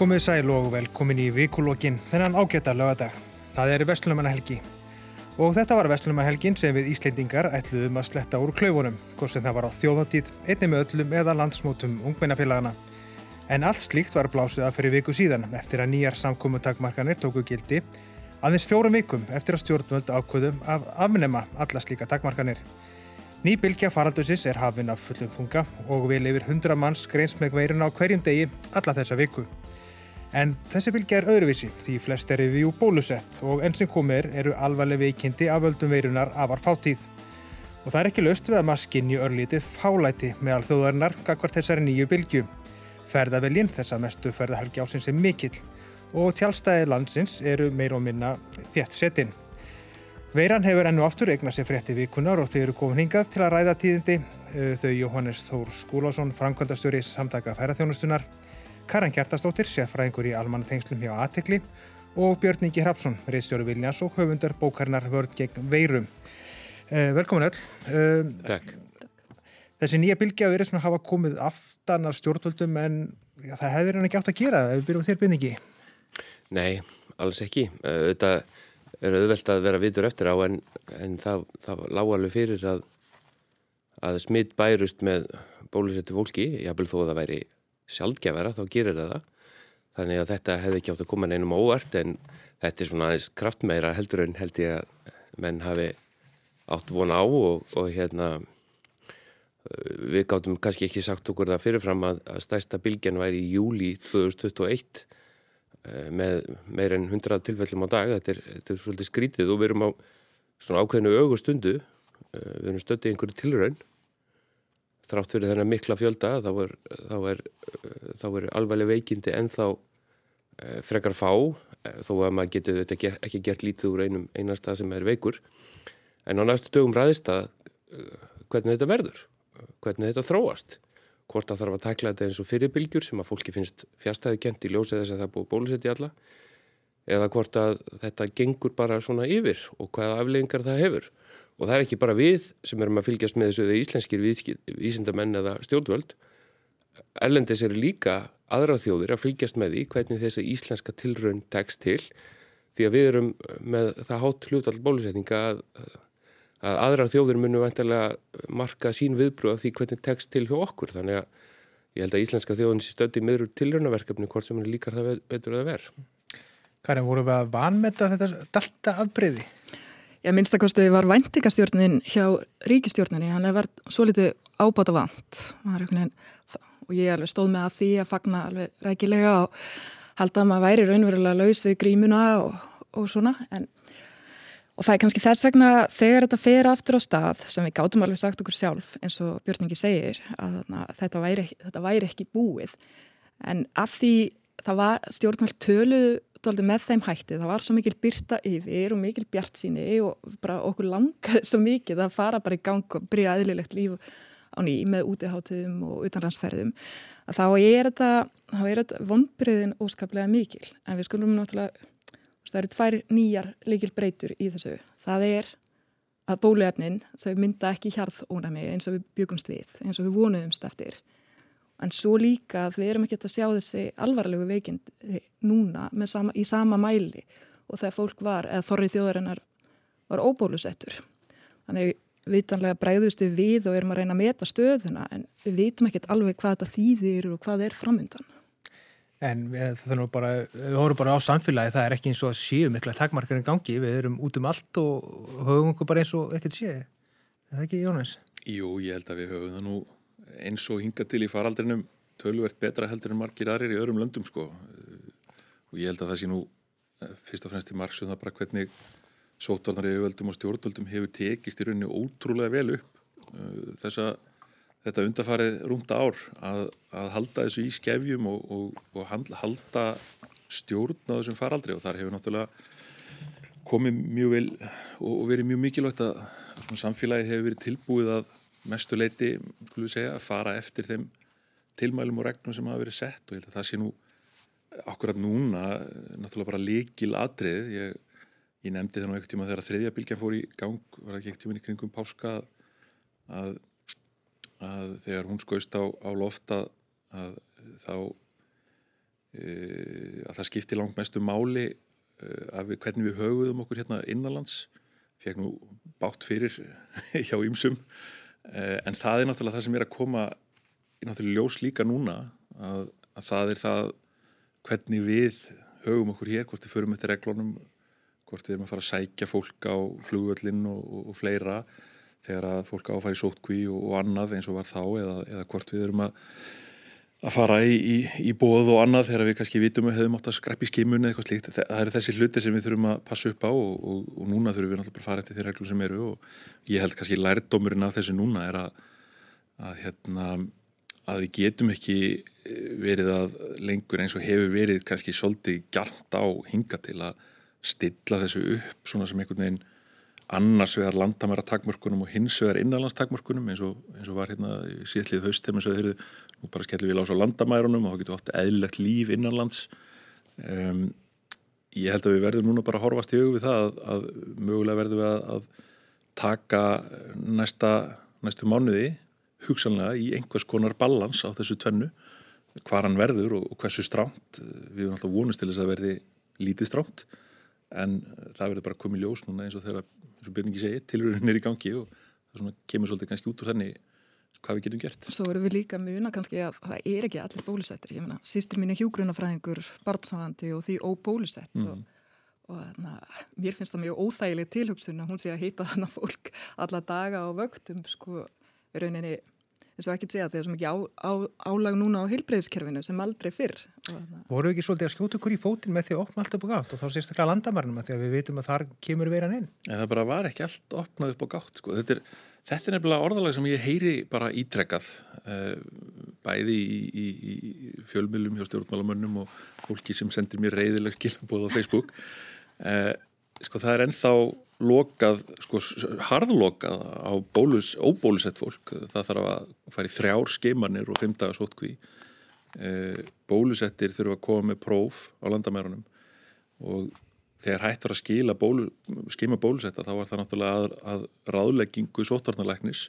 Komið sæl og velkomin í vikulókin þennan ágæta lögadag. Það er Vestlumanahelgi. Og þetta var Vestlumanahelgin sem við Íslendingar ætluðum að sletta úr klaufunum, hvort sem það var á þjóðháttíð, einni með öllum eða landsmótum ungmennafélagana. En allt slíkt var blásið að fyrir viku síðan eftir að nýjar samkómutakmarkanir tóku gildi aðeins fjórum vikum eftir að stjórnvöld ákvöðum að afnema alla slíka takmarkanir. Ný bylgja faraldusins er hafinn af fullum þunga og vil yfir 100 manns greins með veirun á hverjum degi alla þessa viku. En þessi bylgja er öðruvísi því flest er við jú bólusett og enn sem komir eru alvarleg veikindi af völdum veirunar afar fátíð. Og það er ekki löst við að maður skinni örlítið fálæti meðal þjóðarinnar gagvart þessari nýju bylgju. Ferðaveljinn þessa mestu ferðahelgi ásins er mikill og tjálstæði landsins eru meir og minna þétt setinn. Veiran hefur ennu aftur eignað sér frétti vikunar og þau eru komin hingað til að ræða tíðindi þau Jóhannes Þór Skúlásson, framkvæmdastjóri samtaka færaþjónustunar Karan Kjartastóttir, sérfræðingur í almannatengslum hjá Atekli og Björn Ingi Hrapsson, reysstjóri Viljáns og höfundar bókarinnar Vörð gegn veirum. Eh, velkomin öll. Eh, Takk. Þessi nýja bylgja verið svona að hafa komið aftan af stjórnvöldum en já, það hefur hann ekki átt að gera ef við byrjum þér byrningi. Nei, alls ekki. Eh, þetta er auðvelt að vera vitur eftir á en, en það, það lág alveg fyrir að, að smitt bærust með bólusettu fólki, jábel þó að það væri sjálfgefara þá gerir það það. Þannig að þetta hefði ekki átt að koma neinum óvart en þetta er svona aðeins kraftmeira heldur en held ég að menn hafi átt von á og, og hérna við gáttum kannski ekki sagt okkur það fyrirfram að, að stæsta bylgjan væri í júli 2021 eh, með meir en 100 tilfellum á dag. Þetta er, þetta er svolítið skrítið og við erum á svona ákveðinu augustundu, eh, við erum stöttið einhverju tilraun þrátt fyrir þennan mikla fjölda þá er, þá er, þá er alveg veikindi en þá eh, frekar fá eh, þó að maður getur þetta ekki gert lítið úr einum einasta sem er veikur. En á næstu dögum ræðist að eh, hvernig þetta verður, hvernig þetta þróast. Hvort að þarf að takla þetta eins og fyrirbylgjur sem að fólki finnst fjastæði kent í ljósið þess að það er búið bólusett í alla eða hvort að þetta gengur bara svona yfir og hvaða afleggingar það hefur Og það er ekki bara við sem erum að fylgjast með þessu eða íslenskir vísindamenn eða stjórnvöld. Erlendis eru líka aðra þjóðir að fylgjast með því hvernig þessi íslenska tilraun tekst til því að við erum með það hátt hlutall bólusetninga að, að aðra þjóðir munum vantilega marka sín viðbrú af því hvernig tekst til hjá okkur. Þannig að ég held að íslenska þjóðin sé stöndi meður tilraunaverkefni hvort sem er líkar það betur að vera. Karin, voru við að vanmeta þetta dalta afbreyði? Já, minnstakostu var væntingastjórnin hjá ríkistjórninni, hann er verið svo litið ábáta vant og ég alveg stóð með að því að fagna alveg rækilega og halda að maður væri raunverulega laus við grímuna og, og svona en, og það er kannski þess vegna þegar þetta fer aftur á stað sem við gátum alveg sagt okkur sjálf eins og Björningi segir að, að þetta, væri, þetta væri ekki búið. En af því það var stjórnmjöld töluð með þeim hætti, það var svo mikil byrta yfir og mikil bjart síni og bara okkur langaði svo mikið að fara bara í gang og byrja aðlilegt líf á ný með útiháttuðum og utanlandsferðum. Þá er þetta, vonbriðin óskaplega mikil en við skulum náttúrulega, það eru tvær nýjar leikil breytur í þessu. Það er að bóluefnin þau mynda ekki hjarðónami eins og við byggumst við, eins og við vonuðumst eftir en svo líka að við erum ekki að sjá þessi alvarlegu veikind núna sama, í sama mæli og þegar fólk var, eða þorrið þjóðarinnar var óbólusettur. Þannig vitanlega bræðustu við og erum að reyna að meta stöðuna en við vitum ekkert alveg hvað þetta þýðir og hvað er framöndan. En það er nú bara, við horfum bara á samfélagi, það er ekki eins og að séu mikla takmarkarinn gangi, við erum út um allt og höfum okkur bara eins og ekkert séu. Er það ekki Jónas? Jú, ég held að við höfum það nú eins og hinga til í faraldrinum tölvert betra heldur en margir aðrir í öðrum löndum sko. Og ég held að það sé nú eh, fyrst og fremst í margsum það bara hvernig sótvalnar í auðvöldum og stjórnvöldum hefur tekist í rauninni ótrúlega vel upp eh, þessa þetta undarfarið rúmta ár að, að halda þessu í skefjum og, og, og halda stjórn á þessum faraldri. Og þar hefur náttúrulega komið mjög vel og verið mjög mikilvægt að samfélagi hefur verið tilbúið að mestu leiti, skulum við segja, að fara eftir þeim tilmælum og regnum sem hafa verið sett og ég held að það sé nú akkurat núna, náttúrulega bara líkil atrið, ég, ég nefndi það nú ekkert tíma þegar þriðja bylgjan fór í gang var ekki ekkert tíma í kringum páska að, að þegar hún skoist á, á lofta að þá uh, að það skipti langt mestu máli uh, af hvernig við höguðum okkur hérna innanlands fekk nú bátt fyrir hjá ýmsum en það er náttúrulega það sem er að koma í náttúrulega ljós líka núna að, að það er það hvernig við högum okkur hér, hvort við förum eftir reglunum hvort við erum að fara að sækja fólk á flugvöllin og, og, og fleira þegar að fólk áfæri sótkví og, og annað eins og var þá eða, eða hvort við erum að að fara í, í, í bóð og annað þegar við kannski vitum að við hefum átt að skreppi skimun eða eitthvað slíkt. Það eru þessi hluti sem við þurfum að passa upp á og, og, og núna þurfum við náttúrulega að fara eftir því reglum sem eru og ég held kannski lærdómurinn af þessu núna er að, að, hérna, að við getum ekki eh, verið að lengur eins og hefur verið kannski svolítið gært á hinga til að stilla þessu upp svona sem einhvern veginn annars vegar landamæra takmörkunum og hins vegar innanlandstakmörkunum eins og, eins og var hérna síðallið haust þegar við höfum nú bara skellum við lása á landamærunum og þá getur við átt eðlilegt líf innanlands. Um, ég held að við verðum núna bara að horfast í hug við það að, að mögulega verðum við að, að taka næsta, næstu mánuði hugsanlega í einhvers konar balans á þessu tvennu hvar hann verður og, og hversu stránt við erum alltaf vonast til þess að verði lítið stránt en það verður bara komið ljós núna eins og þegar, eins og Björningi segir, tilurinn er í gangi og það kemur svolítið kannski út úr þenni hvað við getum gert. Svo erum við líka muna kannski að það er ekki allir bólusettir. Ég meina, sýstir mín er hjúgrunafræðingur, barnsafandi og því óbólusett mm. og, og na, mér finnst það mjög óþægileg tilhugsun að hún sé að heita þannig fólk alla daga á vögtum, sko, rauninni eins og ekki segja þegar sem ekki á, á, álag núna á heilbreyðskerfinu sem aldrei fyrr. Voru ekki svolítið að skjóta ykkur í fótinn með því að opna allt upp á gátt og þá sérstaklega landamærnum að því að við veitum að þar kemur veiran inn? Ja, það bara var ekki allt opnað upp á gátt, sko. Þetta er Þetta er nefnilega orðalag sem ég heyri bara ítrekkað uh, bæði í, í, í fjölmjölum hjá stjórnmálamönnum og fólki sem sendir mér reyðileg skilabóð á Facebook. Uh, sko það er ennþá lokað, sko harðlokað á bólus, óbólusett fólk. Það þarf að fara í þrjár skeimarnir og fimmdagas hótkví. Uh, bólusettir þurfa að koma með próf á landamærunum og þegar hægt var að skila bólu, skima bólusetta þá var það náttúrulega að, að ráðleggingu sótarnarleiknis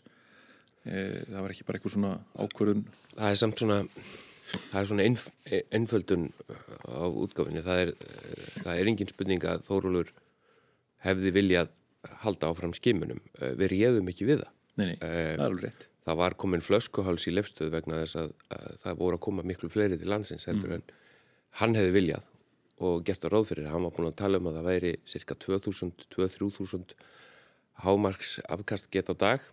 e, það var ekki bara eitthvað svona ákvörðun Það er samt svona það er svona einf, einföldun á útgáfinu, það er það er engin spurning að Þórólur hefði viljað halda áfram skimunum, e, við réðum ekki við það Nei, nei, e, það er alveg rétt Það var komin flöskuháls í lefstöð vegna þess að, að það voru að koma miklu fleiri til landsins heldur mm. en hann hefði viljað og gert að ráð fyrir. Hann var búin að tala um að það væri cirka 2000-2300 hámarks afkast gett á dag.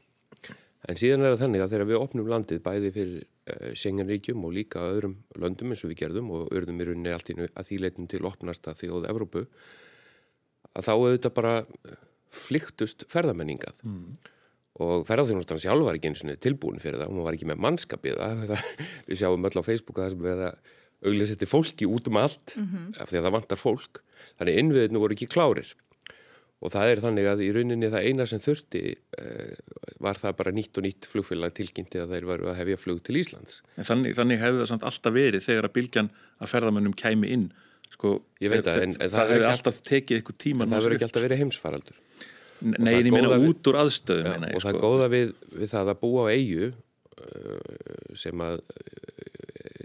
En síðan er það þannig að þegar við opnum landið bæði fyrir uh, Schengen-ríkjum og líka öðrum löndum eins og við gerðum og örðum í rauninni allt í að því leitum til opnasta þjóð Evrópu að þá auðvitað bara eh, flyktust ferðamenningað. Mm. Og ferðarþjónustan sjálf var ekki eins og tilbúin fyrir það, hún var ekki með mannskapið. Við sjáum öll á Facebooka það sem við það auglýsetti fólki út um allt mm -hmm. af því að það vantar fólk þannig innviðinu voru ekki klárir og það er þannig að í rauninni það eina sem þurfti uh, var það bara nýtt og nýtt flugfélag tilkynnti að þeir varu að hefja flug til Íslands Þannig, þannig hefði það samt alltaf verið þegar að bylgjan að ferðamönnum kæmi inn sko, Ég veit að en, það, það hefði alltaf tekið eitthvað tíma Það hefur ekki alltaf verið heimsfaraldur. Nei, en ég meina út úr aðstöðum ja, Og sko. það góða við, við það að búa á eigu uh, sem að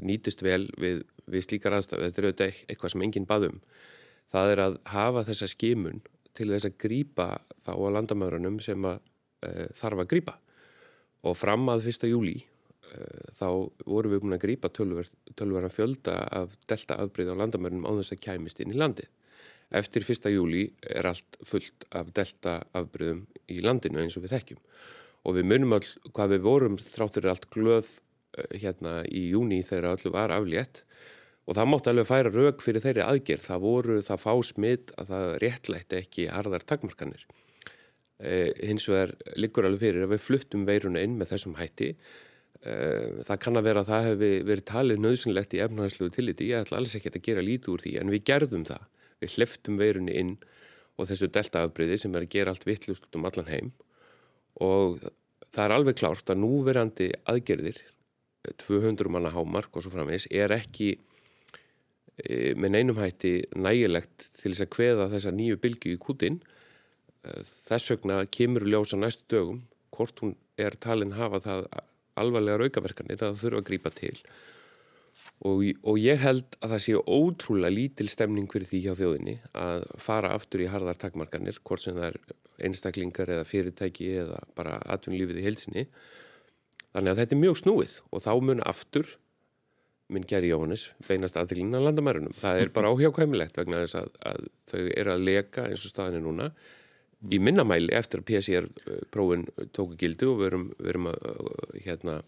nýtist vel við, við slíkar aðstæðu, þetta er auðvitað eitthvað sem enginn baðum, það er að hafa þessa skimun til þess að grýpa þá á landamörunum sem að e, þarf að grýpa og fram að fyrsta júli e, þá vorum við búin að grýpa tölverðan fjölda af delta afbreyð á landamörunum á þess að kæmist inn í landið. Eftir fyrsta júli er allt fullt af delta afbreyðum í landinu eins og við þekkjum og við munum all hvað við vorum þráttur allt glöð Eh, hérna í júni þegar öllu var aflétt og það mátti alveg færa raug fyrir þeirri aðgerð. Það voru það fá smitt að það réttlætti ekki harðar takmarkanir. Eh, hins vegar liggur alveg fyrir að við fluttum veiruna inn með þessum hætti. Eh, það kann að vera að það hefði verið talið nöðsynlegt í efnahanslegu tilliti. Ég ætla alls ekki að gera lítið úr því en við gerðum það. Við hleftum veirunni inn og þessu deltaafbryði sem er að gera allt vittlust út um allan heim og það er alveg klárt að núverandi aðgerðir 200 manna hámark og svo framvegs er ekki e, með neinum hætti nægilegt til þess að hveða þessa nýju bylgu í kútin þess vegna kemur ljósa næstu dögum hvort hún er talin hafa það alvarlega raukaverkanir að það þurfa að grípa til. Og, og ég held að það sé ótrúlega lítil stemning fyrir því hjá þjóðinni að fara aftur í harðar takmarkanir hvort sem það er einstaklingar eða fyrirtæki eða bara atvinnulífið í heilsinni þannig að þetta er mjög snúið og þá mun aftur minn Geri Jóhannes beinast aðtilinn á landamærunum. Það er bara áhjákvæmilegt vegna þess að, að þau eru að leka eins og staðinu núna í minnamæli eftir að PCR prófin tóku gildi og við erum, við erum að hérna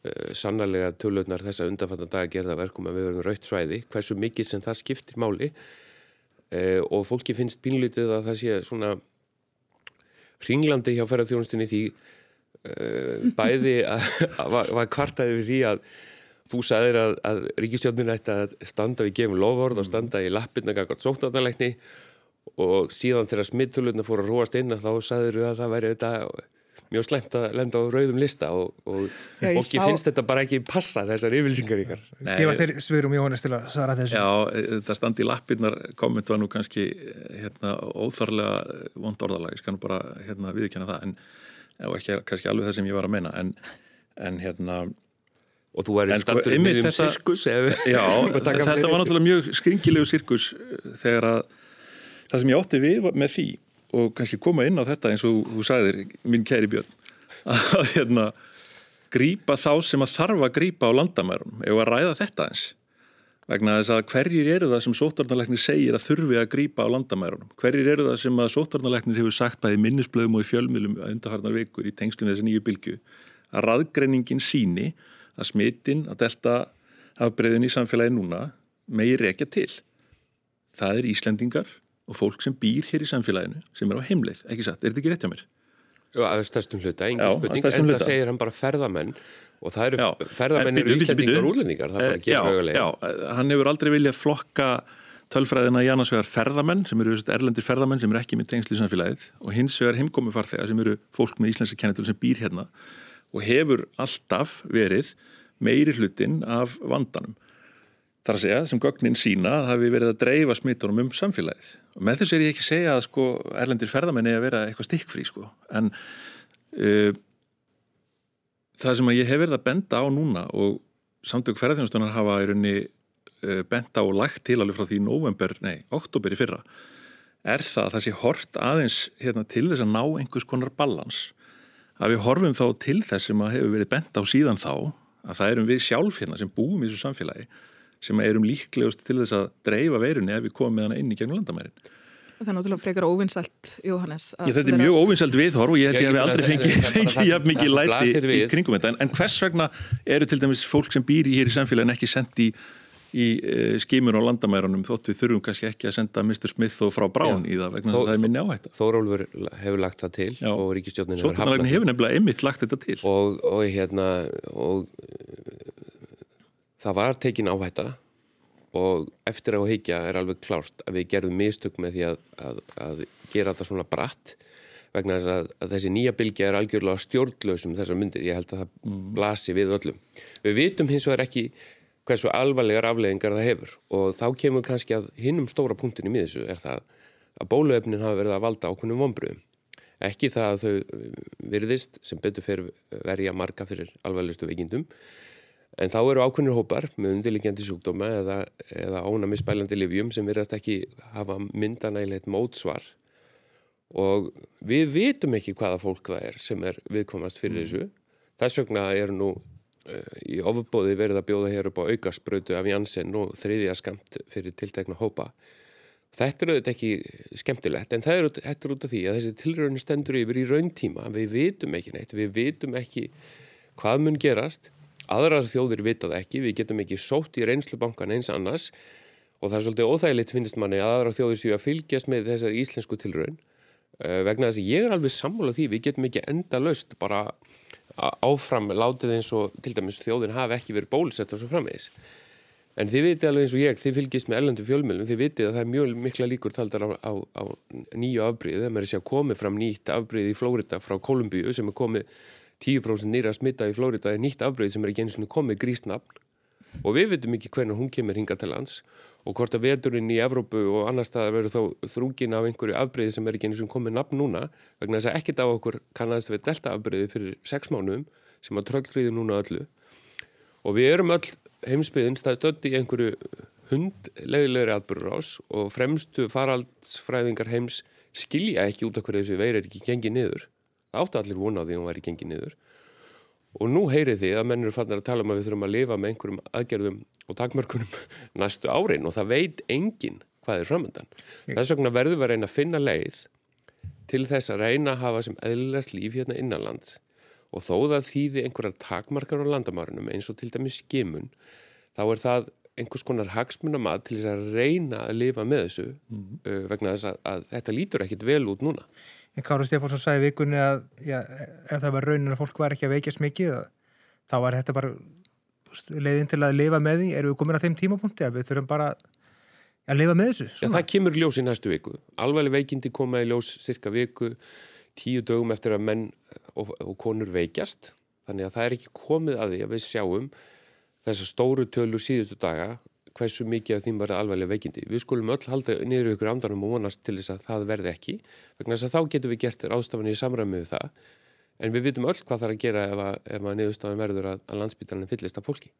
Eh, sannarlega tölutnar þessa undanfattan dag að gera það verkum að við verðum raukt svæði hversu mikið sem það skiptir máli. E, og fólki finnst bínlítið að það sé svona ringlandi hjá ferðarþjónustinni því e, bæði að, að, að var kvartaði við því að þú sagðir að, að ríkistjónin ætti að standa við gefum lofvörð og standa í lappirna gangart sóttandalegni og síðan þegar smitthulutna fór að róast inn þá sagður við að það væri þetta mjög slemt að lenda á rauðum lista og, og Já, fólki sá... finnst þetta bara ekki passa þessar yfirlýsingar ykkar. Gefa þeir svirum Jóhannes til að svara þessu. Já, þetta standi í lappirnar komment var nú kannski hérna, óþarlega vond orðalag ég skal nú bara hérna, viðkjöna það en ekki kannski alveg það sem ég var að meina en, en hérna Og þú væri sko, stattur um sirkus Já, þetta var náttúrulega mjög skringilegu sirkus þegar að það sem ég ótti við með því og kannski koma inn á þetta eins og þú sagðir, minn kæri Björn að hérna grýpa þá sem að þarf að grýpa á landamærum. Eða að ræða þetta eins vegna þess að hverjir eru það sem sótvarnarleiknir segir að þurfi að grýpa á landamærunum? Hverjir eru það sem að sótvarnarleiknir hefur sagt bæði minnisblöðum og í fjölmjölum undarfarnar vikur í tengslum þessi nýju bylgu að raðgreiningin síni að smittin að delta afbreyðin í samfélagi núna meir rekja til. Það er Íslendingar og fólk sem býr hér í samfélaginu sem er á heimleið, ekki satt, er þetta ekki rétt hjá mér? Já, að stærstum hluta, engin spurning. en það segir hann bara ferðamenn og það eru, já, ferðamenn eru íslendingar og útlendingar það er bara ekki sögulega. Já, hann hefur aldrei viljað flokka tölfræðina í annars vegar ferðamenn sem eru erlendir ferðamenn sem eru ekki með tengsli í samfélagið og hins vegar heimkomi farþega sem eru fólk með íslenska kennetul sem býr hérna og hefur alltaf verið meiri hlutin af vandanum þar að segja, sem gögnin sína að hafi verið að dreifa smittunum um samfélagið. Og með þess er ég ekki að segja að sko erlendir ferðamenni að vera eitthvað stikkfrí sko. En uh, það sem ég hef verið að benda á núna og samtök ferðarþjónustunar hafa í raunni uh, benda á og lagt til alveg frá því november, nei, oktober í fyrra er það að það sé hort aðeins hérna, til þess að ná einhvers konar balans. Að við horfum þá til þess sem að hefur verið benda á síðan þá að það erum við sjálf hérna sem búum í þessu samfélagi sem erum líklegust til þess að dreifa veirunni ef við komum með hana inn í gegnum landamærin. Það er náttúrulega frekar óvinnsælt, Jóhannes. Ég, þetta er mjög óvinnsælt viðhor og ég held ég að við aldrei fengið fengi jafn mikið læti í kringum þetta. En, en hvers vegna eru til dæmis fólk sem býri hér í samfélagin ekki sendi í, í uh, skimur á landamærunum þótt við þurfum kannski ekki að senda Mr. Smith og frá Brown Já. í það vegna Þó, það er minni áhægt. Þórólfur hefur lagt það til Já. og ríkistjónin hefur hafnað. Svo hefur nefnilega einmitt lagt þetta til. Og, og, hérna, og það var tekin áhætta og eftir á heikja er alveg klárt að við gerðum mistök með því að, að, að gera þetta svona bratt vegna þess að, að þessi nýja bylgi er algjörlega stjórnlausum þessar myndir, ég held að það mm. blasi við öllum. Við vitum hins vegar ekki hversu alvarlegar afleðingar það hefur og þá kemur kannski að hinnum stóra punktin í miðissu er það að bóluefnin hafa verið að valda ákveðnum vonbröðum. Ekki það að þau virðist sem betur fyrir verja marga fyrir alvarlegustu veikindum En þá eru ákveðnir hópar með undirliggjandi sjúkdóma eða, eða ánami spælandi livjum sem verðast ekki hafa myndanægilegt mótsvar og við vitum ekki hvaða fólk það er sem er viðkomast fyrir mm. þessu. Þess vegna er nú uh, í ofubóði verið að bjóða hér upp á aukasprötu af Janssen og þriðja skamt fyrir tiltekna hópa. Þetta er auðvitað ekki skemmtilegt en það er, er út af því að þessi tilröðinu stendur yfir í rauntíma. Við vitum ekki neitt, við vitum ekki hvað mun gerast Aðrar þjóðir vitað ekki, við getum ekki sótt í reynslubankan eins annars og það er svolítið óþægilegt finnst manni að aðrar þjóðir séu að fylgjast með þessar íslensku tilraun uh, vegna þess að ég er alveg sammálað því við getum ekki enda löst bara áfram látið eins og til dæmis þjóðin hafi ekki verið bólusett og svo framvegis. En þið vitið alveg eins og ég, þið fylgjast með ellendu fjölmjölum, þið vitið að það er mjög mikla líkur taldar á, á, á nýju afbríði, það með þess að komið fram nýtt afbríði í Flórida frá Kolumbíu sem er komið 10% nýra smitta í Flórida er nýtt afbreyð sem er ekki eins og komið grísnafn og við veitum ekki hvernig hún kemur hinga til lands og hvort að veturinn í Evrópu og annar staðar verður þá þrúgin af einhverju afbreyði sem er ekki eins og komið nafn núna vegna þess að ekkit á okkur kannast við delta afbreyði fyrir 6 mánuðum sem að tröllriði núna öllu og við erum öll heimsbyðin stödd í einhverju hundleðilegri atbyrgur ás og fremstu faraldsfræðingar heims skilja ekki út af hverju þessu veir er ekki gengið niður. Áttu allir vona á því að hún væri gengið niður. Og nú heyrið þið að menn eru fannir að tala um að við þurfum að lifa með einhverjum aðgerðum og takmörkunum næstu árin og það veit enginn hvað er framöndan. Þess vegna verður við að reyna að finna leið til þess að reyna að hafa sem eðlilegast líf hérna innanlands og þó það þýði einhverjar takmarkar á landamárunum eins og til dæmis skimun þá er það einhvers konar hagsmunamad til þess að reyna að lifa með þessu mm -hmm. uh, vegna þess að, að þetta lítur ekkit vel út núna. En Káru Stefánsson sagði vikunni að já, ef það var raunin að fólk var ekki að veikast mikið þá var þetta bara leiðin til að lifa með því. Erum við komin að þeim tímapunkti að við þurfum bara að lifa með þessu? Já, það kemur ljós í næstu viku. Alveg veikindi komaði ljós cirka viku, tíu dögum eftir að menn og, og konur veikjast. Þannig að það er ekki komið að því að við sjáum þessar stóru tölur síðustu daga hversu mikið af þeim var alveglega veikindi. Við skulum öll halda niður ykkur andanum og vonast til þess að það verði ekki. Vegna þess að þá getum við gert ráðstafanir í samræmið það. En við vitum öll hvað er að gera ef að, ef að niðurstafan verður að, að landsbytarnin fyllist af fólki.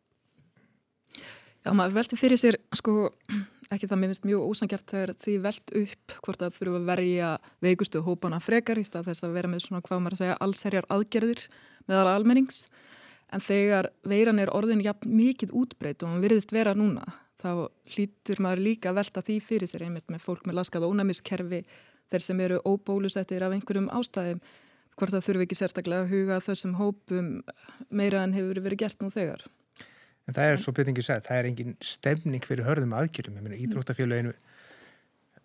Já, maður velti fyrir sér, sko, ekki það mér finnst mjög ósangjart þegar því velt upp hvort það þurfu að verja veikustu hópana frekar í stað þess að vera með svona hvað maður að segja en þegar veiran er orðin jafn mikið útbreyt og hann virðist vera núna þá hlýtur maður líka að velta því fyrir sér einmitt með fólk með laskað ónæmiskerfi þeir sem eru óbólusettir af einhverjum ástæðum hvort það þurfu ekki sérstaklega að huga þessum hópum meira en hefur verið gert nú þegar En það er svo byrtingi að það er engin stefning fyrir hörðum aðgjörum, ég meina ídróttafélaginu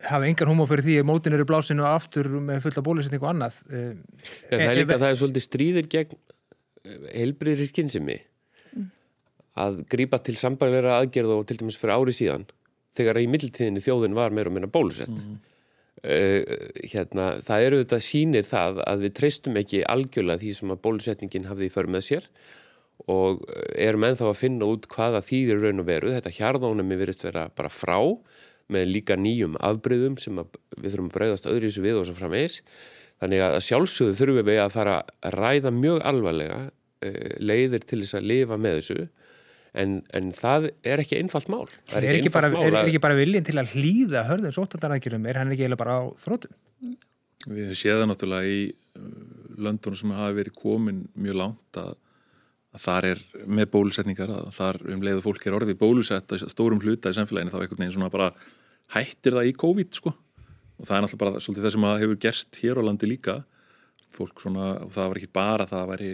hafa engan hóma fyrir því að mótin eru blásinu aftur með fulla bólusetning og annað. Ja, það er líka, það er svolítið stríðir gegn helbriðri skinnsimi mm. Að grýpa til sambæleira aðgerð og til dæmis fyrir ári síðan þegar í middeltíðinni þjóðin var meira og meira bólusett. Mm. uh, hérna, það eru þetta sínir það að við treystum ekki algjörlega því sem að bólusetningin hafði í för með sér og erum ennþá að finna út hvaða þýðir raun og veru, þetta hjarðónumi verist vera bara frá með líka nýjum afbreyðum sem við þurfum að breyðast öðru í þessu við og svo framvegis. Þannig að sjálfsögðu þurfum við að fara að ræða mjög alvarlega uh, leiðir til þess að lifa með þessu en, en það er ekki einfalt mál. Er ekki, er ekki, bara, mál er, er ekki bara viljinn til að hlýða hörðum sóttandarækjurum, er hann ekki eða bara á þrótum? Við séðum náttúrulega í löndunum sem hafi verið komin mjög langt að, að þar er með bólusetningar að þar um leiðu fólk er orðið bólusett að stórum hluta í samfélaginu þá einhvern veginn svona bara hættir það í COVID sko og það er náttúrulega bara svolítið það sem hefur gerst hér á landi líka fólk svona, og það var ekki bara það að væri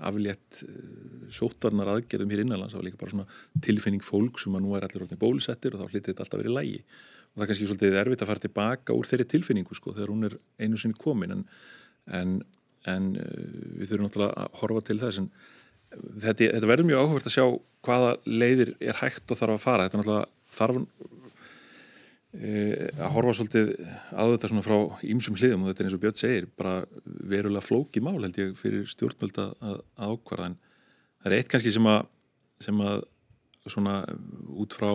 aflétt eh, sótarnar aðgerðum hér innanlands, það var líka bara svona tilfinning fólk sem að nú er allir orðin bólusettir og þá hlítið þetta alltaf verið lægi og það er kannski svolítið erfitt að fara tilbaka úr þeirri tilfinningu sko þegar hún er einu sinni komin. En, en, en eh, við þurfum náttúrulega að horfa til þess. En þetta, þetta verður mjög áhugavert að sjá hvaða leiðir er hægt og þarf að fara. Þetta náttúrulega þarf Eh, að horfa svolítið á þetta svona frá ímsum hliðum og þetta er eins og Björn segir bara verulega flóki mál held ég fyrir stjórnmjöld að, ákvarða. En það er eitt kannski sem að sem að svona út frá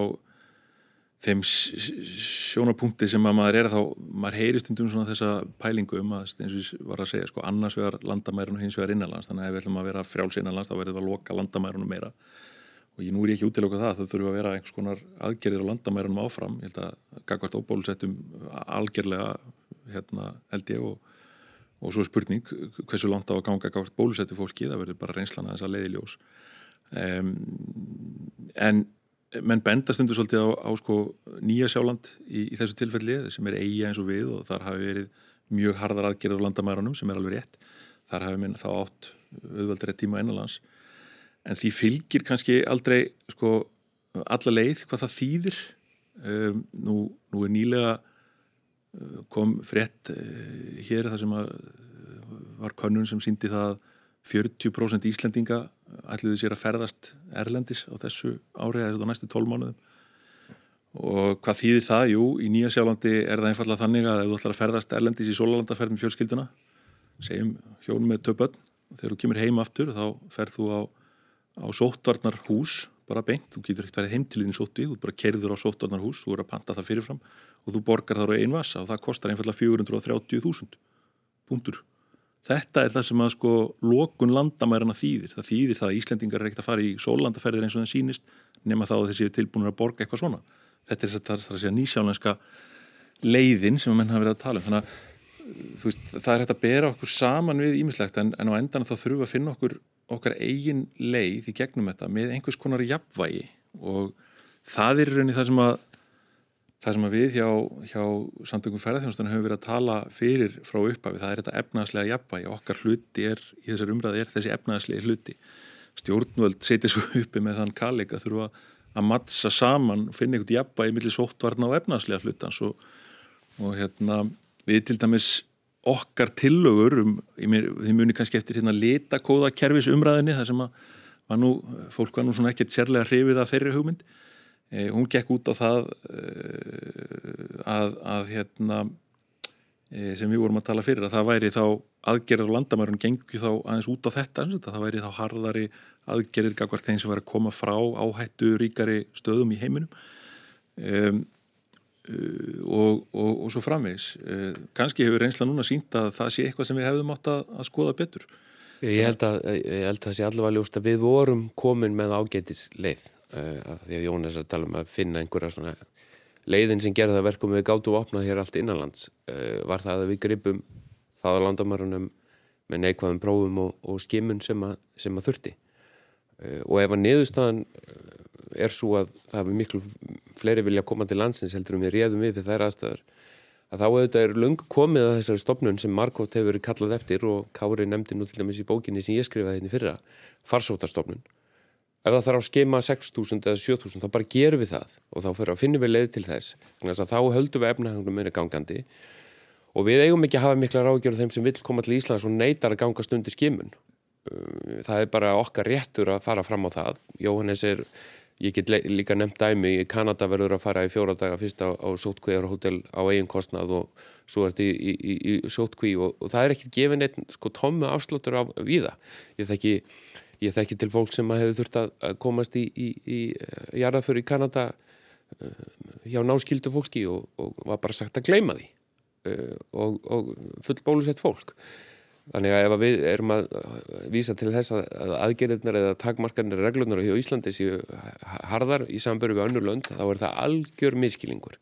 þeim sjónapunkti sem að maður er þá maður heyrist um svona þessa pælingu um að eins og var að segja sko annars vegar landamærun og hins vegar innanlands. Þannig að ef við ætlum að vera frjáls innanlands þá verður það að loka landamærunum meira og ég nú er ég ekki útiloka það, það þurfu að vera einhvers konar aðgerðir á landamærunum áfram. Ég held að gagvart óbólusettum algjörlega hérna, held ég og, og svo er spurning hversu langt á að ganga gagvart bólusettu fólki. Það verður bara reynslan að þess að leiði ljós. Um, en menn benda stundur svolítið á, á sko, nýja sjáland í, í þessu tilfelli sem er eigi eins og við og þar hafi verið mjög hardar aðgerðir á landamærunum sem er alveg rétt. Þar hafi minn þá átt auðvaldri tíma einnalands en því fylgir kannski aldrei sko alla leið hvað það þýðir um, nú, nú er nýlega uh, kom frétt uh, hér þar sem að uh, var könnun sem síndi það 40% Íslendinga ætluði sér að ferðast Erlendis á þessu ári eða þessu næstu 12 mánuðum og hvað þýðir það? Jú, í Nýja sjálflandi er það einfallega þannig að ef þú ætlar að ferðast Erlendis í sólalandaferð með fjölskylduna segjum hjónum með töpöld þegar þú kemur heim aftur þá ferð þú á á sóttvarnar hús bara beint, þú getur ekkert verið heim til þín sótti þú bara kerður á sóttvarnar hús, þú er að panta það fyrirfram og þú borgar þar á einn vasa og það kostar einfallega 430.000 punktur Þetta er það sem að sko lokun landamærarna þýðir. Það þýðir það að Íslendingar er ekkert að fara í sólandaferðir eins og það sínist nema þá að þessi er tilbúinur að borga eitthvað svona. Þetta er það að segja nýsjálenska leiðin sem að menn hafa verið að tala um. Þannig að veist, það er hægt að bera okkur saman við ímislegt en, en á endan þá þurfum við að finna okkur okkar eigin leið í gegnum þetta með einhvers konar jafnvægi og það er raunin það sem að það sem að við hjá, hjá samtökum ferðarþjónustunum höfum verið að tala fyrir frá upphafi, það er þetta efnaðslega jafnvægi, okkar hluti er, í þessar umræði er þessi efnaðslega hluti. Stjórnvöld setið svo uppi með þann kallik að þurfa að mattsa saman finna einhvern jafnvægi millir sóttvarna og efnaðslega hlutans og, og hérna við til dæmis okkar tillögur um, þið muni kannski eftir hérna litakóða kervis umræðinni þar sem að var nú, fólk var nú svona ekkert sérlega hrifið af þeirri hugmynd. Eh, hún gekk út á það eh, að, að hérna, eh, sem við vorum að tala fyrir að það væri þá aðgerðar og landamærun gengur þá aðeins út á þetta það væri þá harðari aðgerðir gagvart þeim sem væri að koma frá áhættu ríkari stöðum í heiminum. Um, og, og, og svo framvegs kannski hefur reynsla núna sínt að það sé eitthvað sem við hefðum átt að, að skoða betur. Ég held að, að það sé allavega ljóst að við vorum komin með ágætis leið uh, því að Jónas að tala um að finna einhverja svona leiðin sem gerða verkum við gáttu að opna hér allt innanlands. Var það að við gripum það á landamarunum með neikvæðum prófum og, og skimun sem að, sem að þurfti. Og ef að niðurstaðan er svo að það hefur miklu fleiri vilja koma til landsins heldur um við réðum við fyrir þær aðstæðar að þá auðvitað er lung komið að þessari stopnun sem Markovt hefur kallað eftir og Kári nefndi nú til dæmis í bókinni sem ég skrifaði henni fyrra, farsóttarstopnun ef það þarf að skema 6.000 eða 7.000 þá bara gerum við það og þá fyrir að finna við leið til þess. Þá höldum við efnahangnum meira gangandi og við eigum ekki að hafa mikla ráðgjörð þeim sem vil koma til Íslands og neytar að ganga stundir skimun. Það er bara okkar réttur að fara fram á það. Jóhannes er, ég get líka nefnt dæmi í Kanada verður að fara í fjóra daga fyrst á, á sótkvíjarhótel á eigin kostnað og svo er þetta í, í, í sótkví og, og það er ekki gefin eitt sko tómmu afsláttur af viða ég þekki Ég þekki til fólk sem hefur þurft að komast í, í, eh, jarðaför í Kanada uh, hjá náskildu fólki og, og var bara sagt að gleima því uh, og, og full bólusett fólk. Þannig að ef við erum að vísa til þess að aðgerðirnar eða takmarkarnir reglunar á Íslandi séu harðar í samböru við önnur lönd, þá er það algjör miskilingur.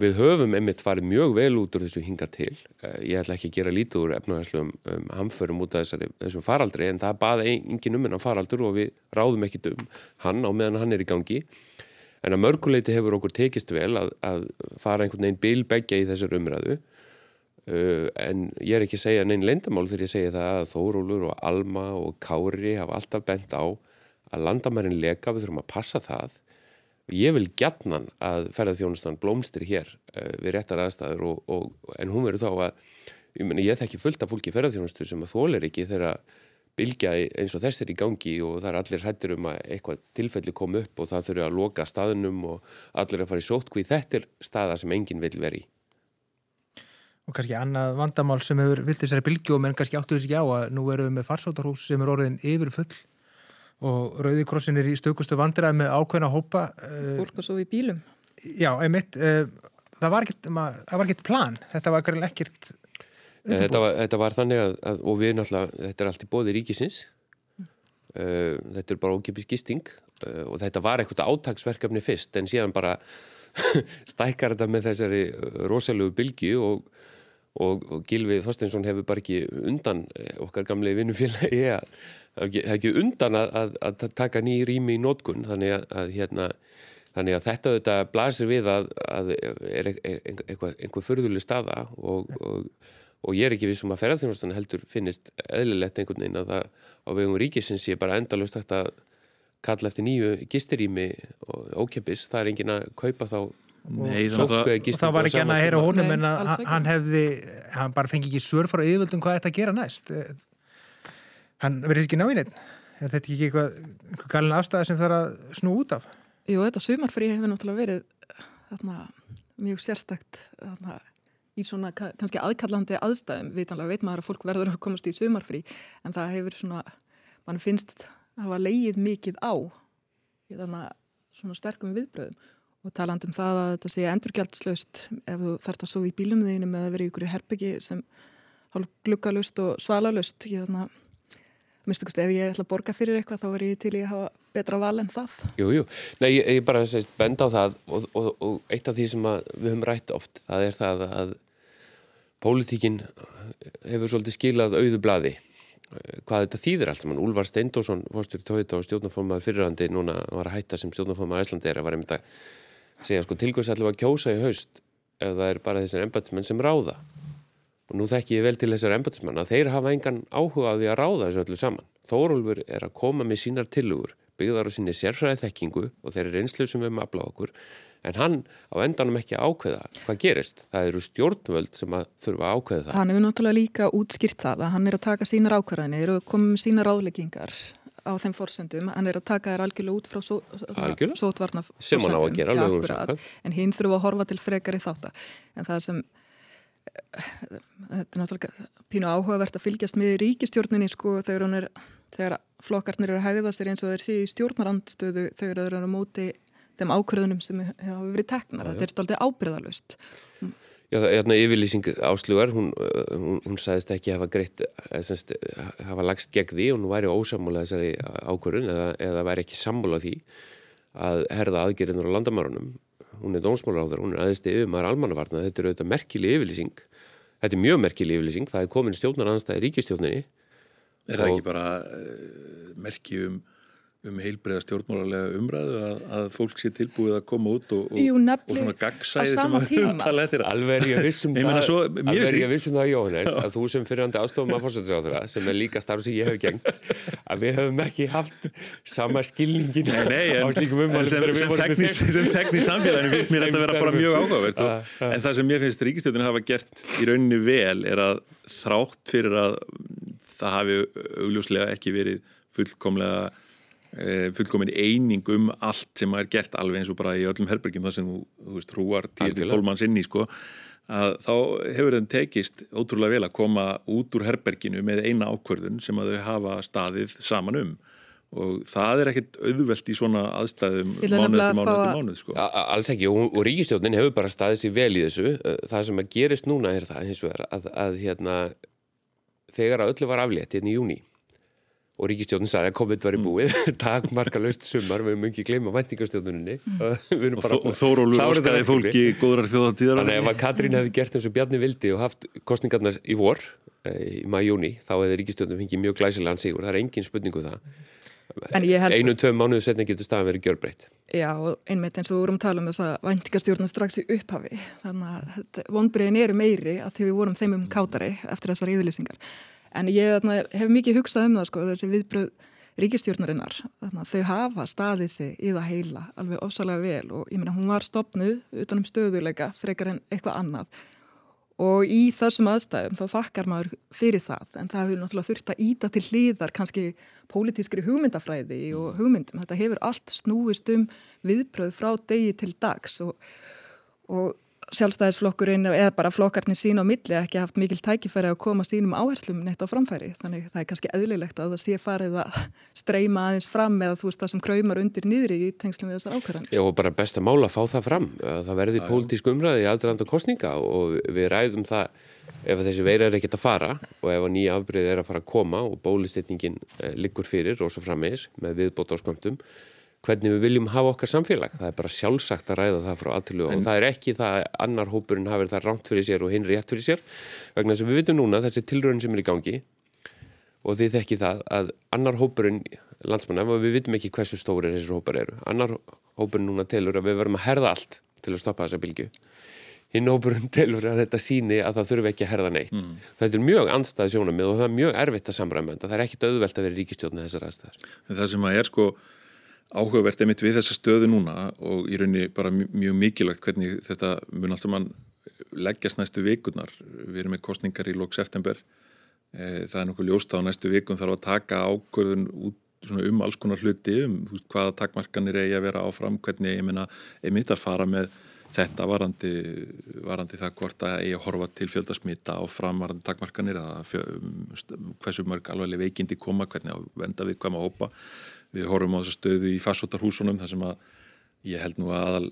Við höfum einmitt farið mjög vel út úr þessu hinga til. Eh, ég ætla ekki að gera lítið úr efnahagslegum um, hamförum út af þessari, þessum faraldri en það baði engin um hennan faraldur og við ráðum ekki um hann á meðan hann er í gangi. En að mörguleiti hefur okkur tekist vel að, að fara einhvern veginn bilbækja í þessar umræðu uh, en ég er ekki að segja neinn lendamál þegar ég segja það að Þórólur og Alma og Kári hafa alltaf bent á að landamærin leka, við þurfum að passa það Ég vil gætnan að ferðarþjónustan blómstir hér uh, við réttar aðstæður og, og, en hún verður þá að, ég, meni, ég þekki fullt af fólki ferðarþjónustu sem að þólir ekki þegar bylgja eins og þess er í gangi og það er allir hættir um að eitthvað tilfelli kom upp og það þurfa að loka staðnum og allir að fara í sótkví. Þetta er staða sem enginn vil veri. Og kannski annað vandamál sem hefur vilt þessari bylgjum en kannski áttu þessi ekki á að nú erum við með farsótarhús sem er orðin yfir full og Rauðikrossin er í stökustu vandræði með ákveðna hópa eh, Fólk og svo í bílum. Já, einmitt eh, það var ekkert plan. Þetta var ekkert þetta var, þetta var þannig að, að og við náttúrulega, þetta er allt í bóði ríkisins. Mm. uh, þetta er bara ókipis gisting uh, og þetta var eitthvað átagsverkefni fyrst en síðan bara stækkar þetta með þessari rosalega bylgi og, og, og Gilvið Þorsteinsson hefur bara ekki undan okkar gamlega vinnufélagi það er ekki undan að, að, að taka nýjir rými í nótkun þannig að, að hérna, þannig að þetta þetta blasir við að er einhver, einhver förðuleg staða. Og, og, og ég er ekki við sem að ferðarþjónustan heldur finnist eðlilegt einhvern veginn að það á vegum ríkisins ég bara endalust að kalla eftir nýju gistirími og ókjöpis, það er engin að kaupa þá Nei, og, og það var ekki hann að heyra honum en að hann hefði, hann bara fengi ekki svör frá yfirvöldum hvað þetta gera næst. Hann verður ekki náinn er þetta ekki eitthvað, eitthvað galin afstæði sem það er að snú út af? Jú, þetta sumarfrí hefur náttúrulega verið þarna, mjög sérstakt þarna, í svona kannski aðkallandi aðstæðum, vitanlega veit maður að fólk verður að komast í sumarfrí en það hefur svona, mann finnst að hafa leið mikið á í þannig svona sterkum viðbröðum og taland um það að þetta sé endurgjaldslaust ef þú þarfst að sofa í bílum þínum eða verið í ykkur herbyggi sem hálf gluggalust og svalalust ég þannig að kosti ef ég ætla að borga fyrir eitthvað þá er ég til að hafa betra val en það Jú, jú, nei, ég, ég bara sést, bend á það og, og, og eitt af því sem við höfum rætt oft, það er það að pólitíkin hefur svolítið skilað auðu bladi hvað þetta þýðir allt saman. Úlvar Steindósson fórstur tóita og stjórnarformaður fyrirhandi núna var að hætta sem stjórnarformaður Íslandera var einmitt að segja sko tilgjóðs allavega að kjósa í haust ef það er bara þessar embatsmenn sem ráða og nú þekk ég vel til þessar embatsmenn að þeir hafa engan áhuga á því að ráða þessu öllu saman. Þórólfur er að koma með sínar tilugur byggðar á sinni sérfræði þekkingu og þeir eru einslu sem við erum afláð okkur en hann á endanum ekki ákveða hvað gerist. Það eru stjórnvöld sem að þurfa að ákveða það. Hann hefur náttúrulega líka útskýrt það að hann er að taka sínar ákveðanir og koma með sínar ráðleggingar á þeim fórsendum. Hann er að taka þær algjörlega út frá só, sótvarna. Sem hann á að gera, alveg um samkvæm. En hinn þurfa að horfa til frekar í þáttar. En það sem þetta er náttúrulega pínu áhugavert að fylgjast með ríkistjórninni sko þegar, þegar flokkarnir eru að hegða sér eins og þeir sé í stjórnarandstöðu þegar þeir eru á móti þeim ákvörðunum sem hafa verið teknar. Þetta er alltaf ábyrðalust. Já, hérna yfirlýsing áslugar, hún, hún, hún sagðist ekki hafa greitt, eh, semst, hafa lagst gegn því og hún væri ósammála þessari ákvörðun eða, eða væri ekki sammála því að herða aðgerðinur á landamárunum. Hún er dónsmálaráður, hún er aðeins til yfirmar almannavarna, þetta er auðvitað merkileg yfirlýsing. Þetta er mjög merkileg yfirlýsing, það er komin stjórnar anstæði ríkistjórninni. Er það ekki bara merki um heilbreyða stjórnmálarlega umræðu að, að fólk sé tilbúið að koma út og, og, Jú, og svona gagsæði sem að tala eftir. Alveg er ég vissum það Alveg er ég vissum það, Jóhannes að þú sem fyrirhandi ástofum að fórsættisráðura sem er líka starf sem ég hef gengt að við hefum ekki haft sama skilningin nei, nei, en, á slíkum umhverfum sem þekni samfélaginu finnst mér þetta að vera bara mjög áhugavert. En það sem mér finnst ríkistjóðin hafa gert í rauninni vel er að þrátt fyrir að það hafi augljóslega ekki verið fullkomlega fullkomin eining um allt sem er gert alveg eins og bara í öllum herbergjum þar sem þú, þú veist, hrúar til tólmanns inni sko, að þá hefur þeim tekist ótrúlega vel að koma út úr herberginu með eina ákvörðun sem að þau hafa staðið saman um. Og það er ekkit auðvelt í svona aðstæðum mánuð eftir mánuð eftir mánuð sko. Alls ekki. Og, og ríkistjónin hefur bara staðið sér vel í þessu. Það sem að gerist núna er það hins vegar að, að hérna, þegar að öllu var aflétt hérna í júni og ríkistjóðin sagði að COVID var í búið. Mm. takmarka löst sumar, við höfum ekki gleyma vendingarstjóðuninni mm. og, Þórólur óskaði fólki góðrar þjóðatíðar Þannig ef að Katrín hefði gert eins og Bjarni vildi og haft kostningarnar í vor eh, í maður-júni, þá hefði ríkistjóðin fengið mjög glæsilegan sigur, það er engin spurningu um það. Einu-tvei mánuðu setna getur staðan verið gjörbreytt. Já, einmitt eins og við vorum að tala um þess að vendingarstjórnum strax í upphafi. Þannig að vonbreiðin eru meiri að því við vorum þeim um kátari eftir þessar yfirlýsingar En ég þarna, hef mikið hugsað um það sko, þessi viðbröð ríkistjórnarinnar. Þarna, þau hafa staðið sig í það heila alveg ofsalega vel og ég meina hún var stopnuð utanum stöðuleika frekar en eitthvað annað. Og í þessum aðstæðum þá þakkar maður fyrir það en það hefur náttúrulega þurft að íta til hlýðar kannski pólitískri hugmyndafræði og hugmyndum. Þetta hefur allt snúist um viðbröð frá degi til dags og, og sjálfstæðisflokkurinn eða bara flokkarnir sín á milli ekki haft mikil tækifæri að koma sínum áherslum neitt á framfæri. Þannig það er kannski eðlilegt að það sé farið að streyma aðeins fram eða þú veist það sem kraumar undir nýðri í tengslum við þessar ákvarðanir. Já og bara besta mála að fá það fram. Það verði pólitísk umræði í aðranda kostninga og við ræðum það ef þessi veira er ekkert að fara og ef að nýja afbreyð er að fara að koma og bólistetningin eh, liggur fyrir og svo frammeins með viðbót á skömmtum hvernig við viljum hafa okkar samfélag. Það er bara sjálfsagt að ræða það frá aðtilu og það er ekki það að annar hópurinn hafið það rámt fyrir sér og hinn rétt fyrir sér vegna þess að við vitum núna þessi tilröðin sem er í gangi og þið þekki það að annar hópurinn landsmanna, við vitum ekki hversu stóri þessir hópar eru. Annar hópurinn núna telur að við verum að herða allt til að stoppa þessa bylgu. Hinn hópurinn telur að þetta síni að það þurfi ekki að herða neitt. Mm. Þetta er mjög anstað sjónamið og það er mjög erfitt að samræmenda. Það er ekkit auðvelt að vera ríkistjóðna þessar aðstæðar. Það sem að er sko áhugavert einmitt við þessa stöðu núna og í rauninni bara mjög mikilvægt hvernig þetta mun allt saman leggjast næstu vikurnar. Við erum með kostningar í lóks september. E, það er nokkuð ljósta á næstu vikun þarf að taka ákvörðun um alls konar hluti um veist, hvaða takmarkanir eigi að vera áfram, hvernig ég minna einmitt að fara með þetta varandi, varandi það hvort að að horfa til fjöldasmita á framvarandi takmarkanir að hversu mörg alveg veikindi koma, hvernig að venda við hvað maður hópa við horfum á þessu stöðu í farsóttarhúsunum þar sem að ég held nú að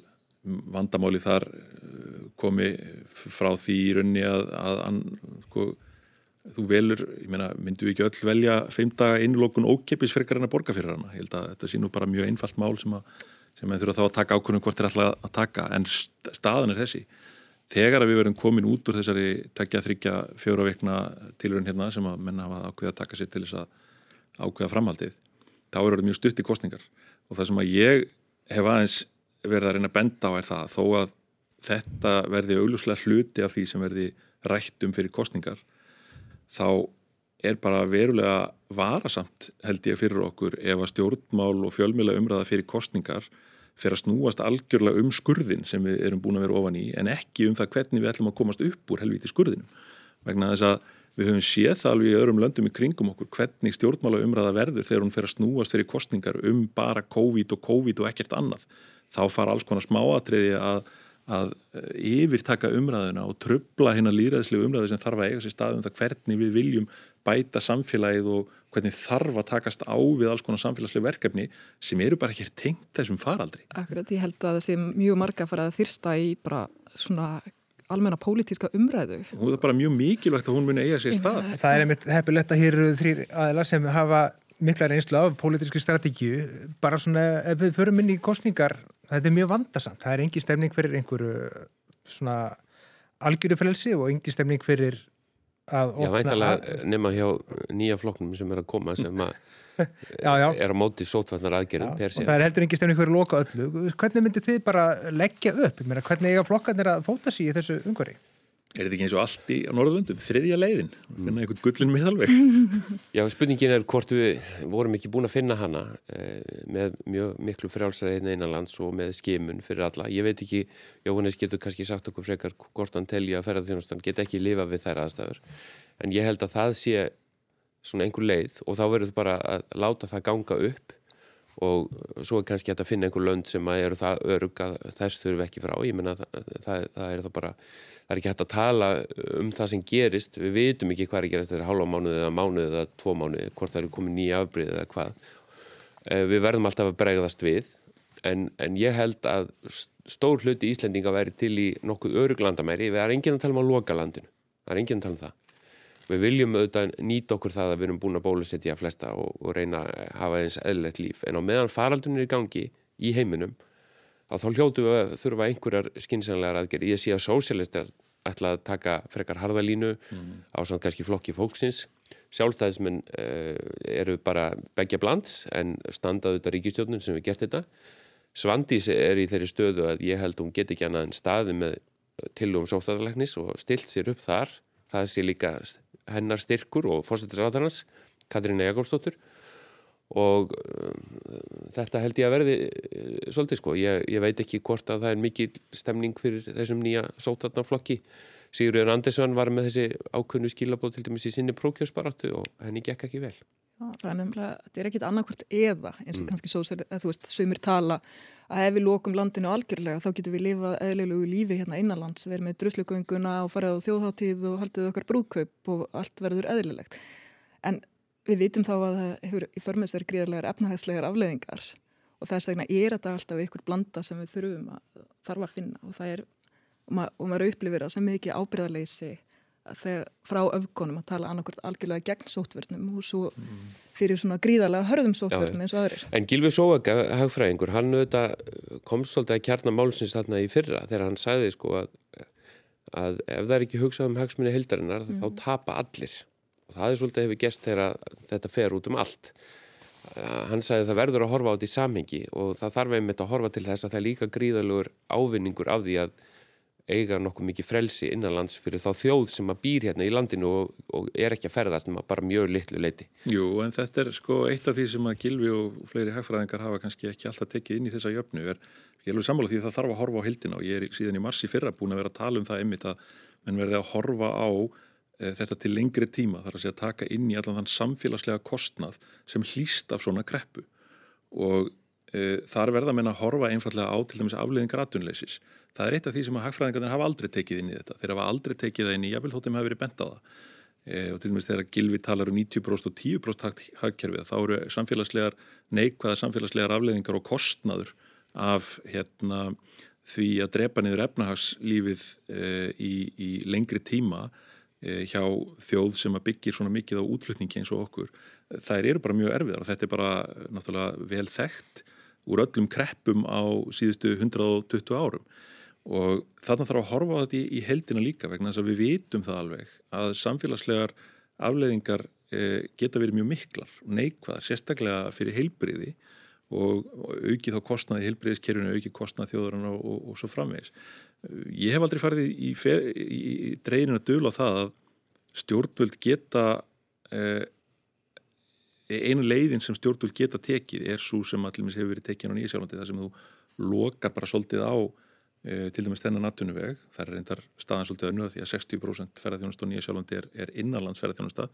vandamáli þar uh, komi frá því í raunni að, að, að sko, þú velur, ég meina, myndu við ekki öll velja fimm daga innlokun ókeppis en að borga fyrir hana. Ég held að þetta sé nú bara mjög einfalt mál sem að, sem að þurfa þá að taka ákvörnum hvort er alltaf að taka, en staðan er þessi. Þegar að við verðum komin út úr þessari tekja, þryggja, fjóra vekna tilurinn hérna sem að menna hafa ákveða að taka sér til þess að ákveða framhaldið, þá eru þetta mjög stutt í kostningar og það sem að ég hef aðeins verið að reyna að benda á er það þó að þetta verði auglúslega hluti af því sem verði rættum fyrir kostningar þá er bara verulega varasamt held ég fyrir okkur ef að stjórnmál og fjölmjöla umræða fyrir kostningar fyrir að snúast algjörlega um skurðin sem við erum búin að vera ofan í en ekki um það hvernig við ætlum að komast upp úr helviti skurðinum. Vegna þess að við höfum séð það alveg í öðrum löndum í kringum okkur hvernig stjórnmála umræða verður þegar hún fyrir að snúast fyrir kostningar um bara COVID og COVID og ekkert annað þá fara alls konar smáatriði að að eh, yfirtaka umræðuna og trubla hérna líraðslu umræðu sem þarf að eiga sér staðum það hvernig við viljum bæta samfélagið og hvernig þarf að takast á við alls konar samfélagslega verkefni sem eru bara ekki tengt þessum faraldri. Akkurat, ég held að það sé mjög marga að fara að þyrsta í bara svona almenna pólitíska umræðu. Það er bara mjög mikilvægt að hún muni eiga sér stað. Það er einmitt heppilegt að hér eru þrýr aðila sem hafa mikla reynslu af pólitíski strategíu bara svona ef við förum inn í kostningar þetta er mjög vandarsamt, það er engi stemning fyrir einhverju svona algjöru frelsi og engi stemning fyrir að opna Já, væntalega nema hjá nýja flokknum sem er að koma sem að já, já. er á móti sótvarnar aðgerðum per sér. Og það er heldur engi stemning fyrir að loka öllu. Hvernig myndir þið bara leggja upp? Hvernig eiga flokkarnir að fóta sér í þessu umhverfi? Er þetta ekki eins og allt í Norðurlöndum, þriðja leiðin, finna einhvern gullin miðalveg? Já, spurningin er hvort við vorum ekki búin að finna hana eh, með mjög miklu frjálsræðin einanlands og með skimun fyrir alla. Ég veit ekki, Jóhannes getur kannski sagt okkur frekar hvort hann telja að ferðarþjónustan get ekki lifa við þær aðstæður. En ég held að það sé svona einhver leið og þá verður það bara að láta það ganga upp og svo er kannski að finna einhver lönd sem eru það örug að þess þurfu ekki frá. Ég menna það, það, það er það bara það er ekki hægt að tala um það sem gerist. Við vitum ekki hvað er að gerast þetta er halva mánuði eða mánuði eða tvo mánuði hvort það eru komið nýja afbrið eða hvað. Eh, við verðum alltaf að bregðast við en, en ég held að stór hluti Íslendinga væri til í nokkuð öruglandamæri, við erum enginn að tala um að loka landinu, það er enginn að tala um það við viljum auðvitað nýta okkur það að við erum búin að bólusetja flesta og, og reyna að hafa eins eðlert líf en á meðan faraldunir er í gangi í heiminum að þá hljótu við að þurfa einhverjar skynnsanlegar aðgerði. Ég sé að sósialistar ætla að taka frekar harðalínu mm. á svona kannski flokki fólksins. Sjálfstæðismenn uh, eru bara begja blands en standaðu þetta ríkistjónun sem við gert þetta. Svandís er í þeirri stöðu að ég held hún get ekki annað en staði með tilum sóstæðarleiknis og stilt sér upp þar. Það sé líka hennar styrkur og fórstættisráðarnas, Katrín Ejakófsdóttur og uh, þetta held ég að verði uh, svolítið sko, ég, ég veit ekki hvort að það er mikil stemning fyrir þessum nýja sótarnarflokki. Sigurður Andersson var með þessi ákunnu skilabóð til dæmis í sinni prókjósbaráttu og henni gekk ekki vel. Já, það er nefnilega, þetta er ekkit annarkvört eða eins og mm. kannski svo, þú veist, sömur tala að ef við lókum landinu algjörlega þá getum við lifað eðlilegu lífi hérna innanlands, verið með druslugönguna og farið á þjóðháttíð og haldið okkar brúðkaup og allt verður eðlilegt. En við vitum þá að það hefur í förmessar gríðarlegar efnahægslegar afleðingar og þess vegna er þetta alltaf ykkur blanda sem við þurfum að þarf að finna og er, og, mað, og maður upplifir það sem mikið ábyrðarleysi þegar frá öfgonum að tala annarkort algjörlega gegn sótverðnum og svo fyrir svona gríðarlega hörðum sótverðnum eins og aðrir. En Gilvi Sóega, hagfræðingur, hann komst svolítið að kjarna málsins þarna í fyrra þegar hann sagði sko að, að ef það er ekki hugsað um hagsmunni hildarinnar mm. þá tapa allir og það er svolítið hefur gest þegar þetta fer út um allt hann sagði að það verður að horfa á þetta í samhengi og það þarf einmitt að horfa til þess að það er líka gríðalugur ávinningur af því að eiga nokkuð mikið frelsi innanlands fyrir þá þjóð sem að býr hérna í landinu og, og er ekki að ferðast nema bara mjög litlu leiti. Jú, en þetta er sko eitt af því sem að Gilvi og fleiri hagfræðingar hafa kannski ekki alltaf tekið inn í þessa jöfnu er, ég er alveg sammála því að það þarf að horfa á hildina og ég er síðan í marsi fyrra búin að vera að tala um það einmitt að menn verði að horfa á Eh, þetta til lengri tíma þar að segja að taka inn í allan þann samfélagslega kostnað sem hlýst af svona greppu og e, þar verða menn að horfa einfallega á til dæmis afleðingar aðtunleisis. Það er eitt af því sem að hagfræðingarnir hafa aldrei tekið inn í þetta. Þeir hafa aldrei tekið það inn í, jáfnvel þóttum hafa verið bent á það. E, og til dæmis þegar Gilvi talar um 90% og 10% hagkerfið þá eru samfélagslegar, neikvæða samfélagslegar afleðingar og kostnaður af hérna, því að drepa niður efnahagslífið e, í, í lengri tíma e, hjá þjóð sem að byggir svona mikið á útflutningi eins og okkur, þær eru bara mjög erfiðar og þetta er bara náttúrulega vel þekkt úr öllum kreppum á síðustu 120 árum og þarna þarf að horfa á þetta í, í heldina líka vegna þess að við vitum það alveg að samfélagslegar afleðingar e, geta verið mjög miklar og neikvæðar, sérstaklega fyrir heilbriði og, og auki þá kostnaði heilbriðiskerfinu, auki kostnaði þjóðurinn og, og, og svo framvegis. Ég hef aldrei farið í, í, í dreinin að dölu á það að stjórnvöld geta e, einu leiðin sem stjórnvöld geta tekið er svo sem allir hefur verið tekið á nýjasjálfandi þar sem þú lokar bara svolítið á e, til dæmis þennan nattunuveg, það er reyndar staðan svolítið önnur því að 60% ferðarþjónust og nýjasjálfandi er, er innanlands ferðarþjónusta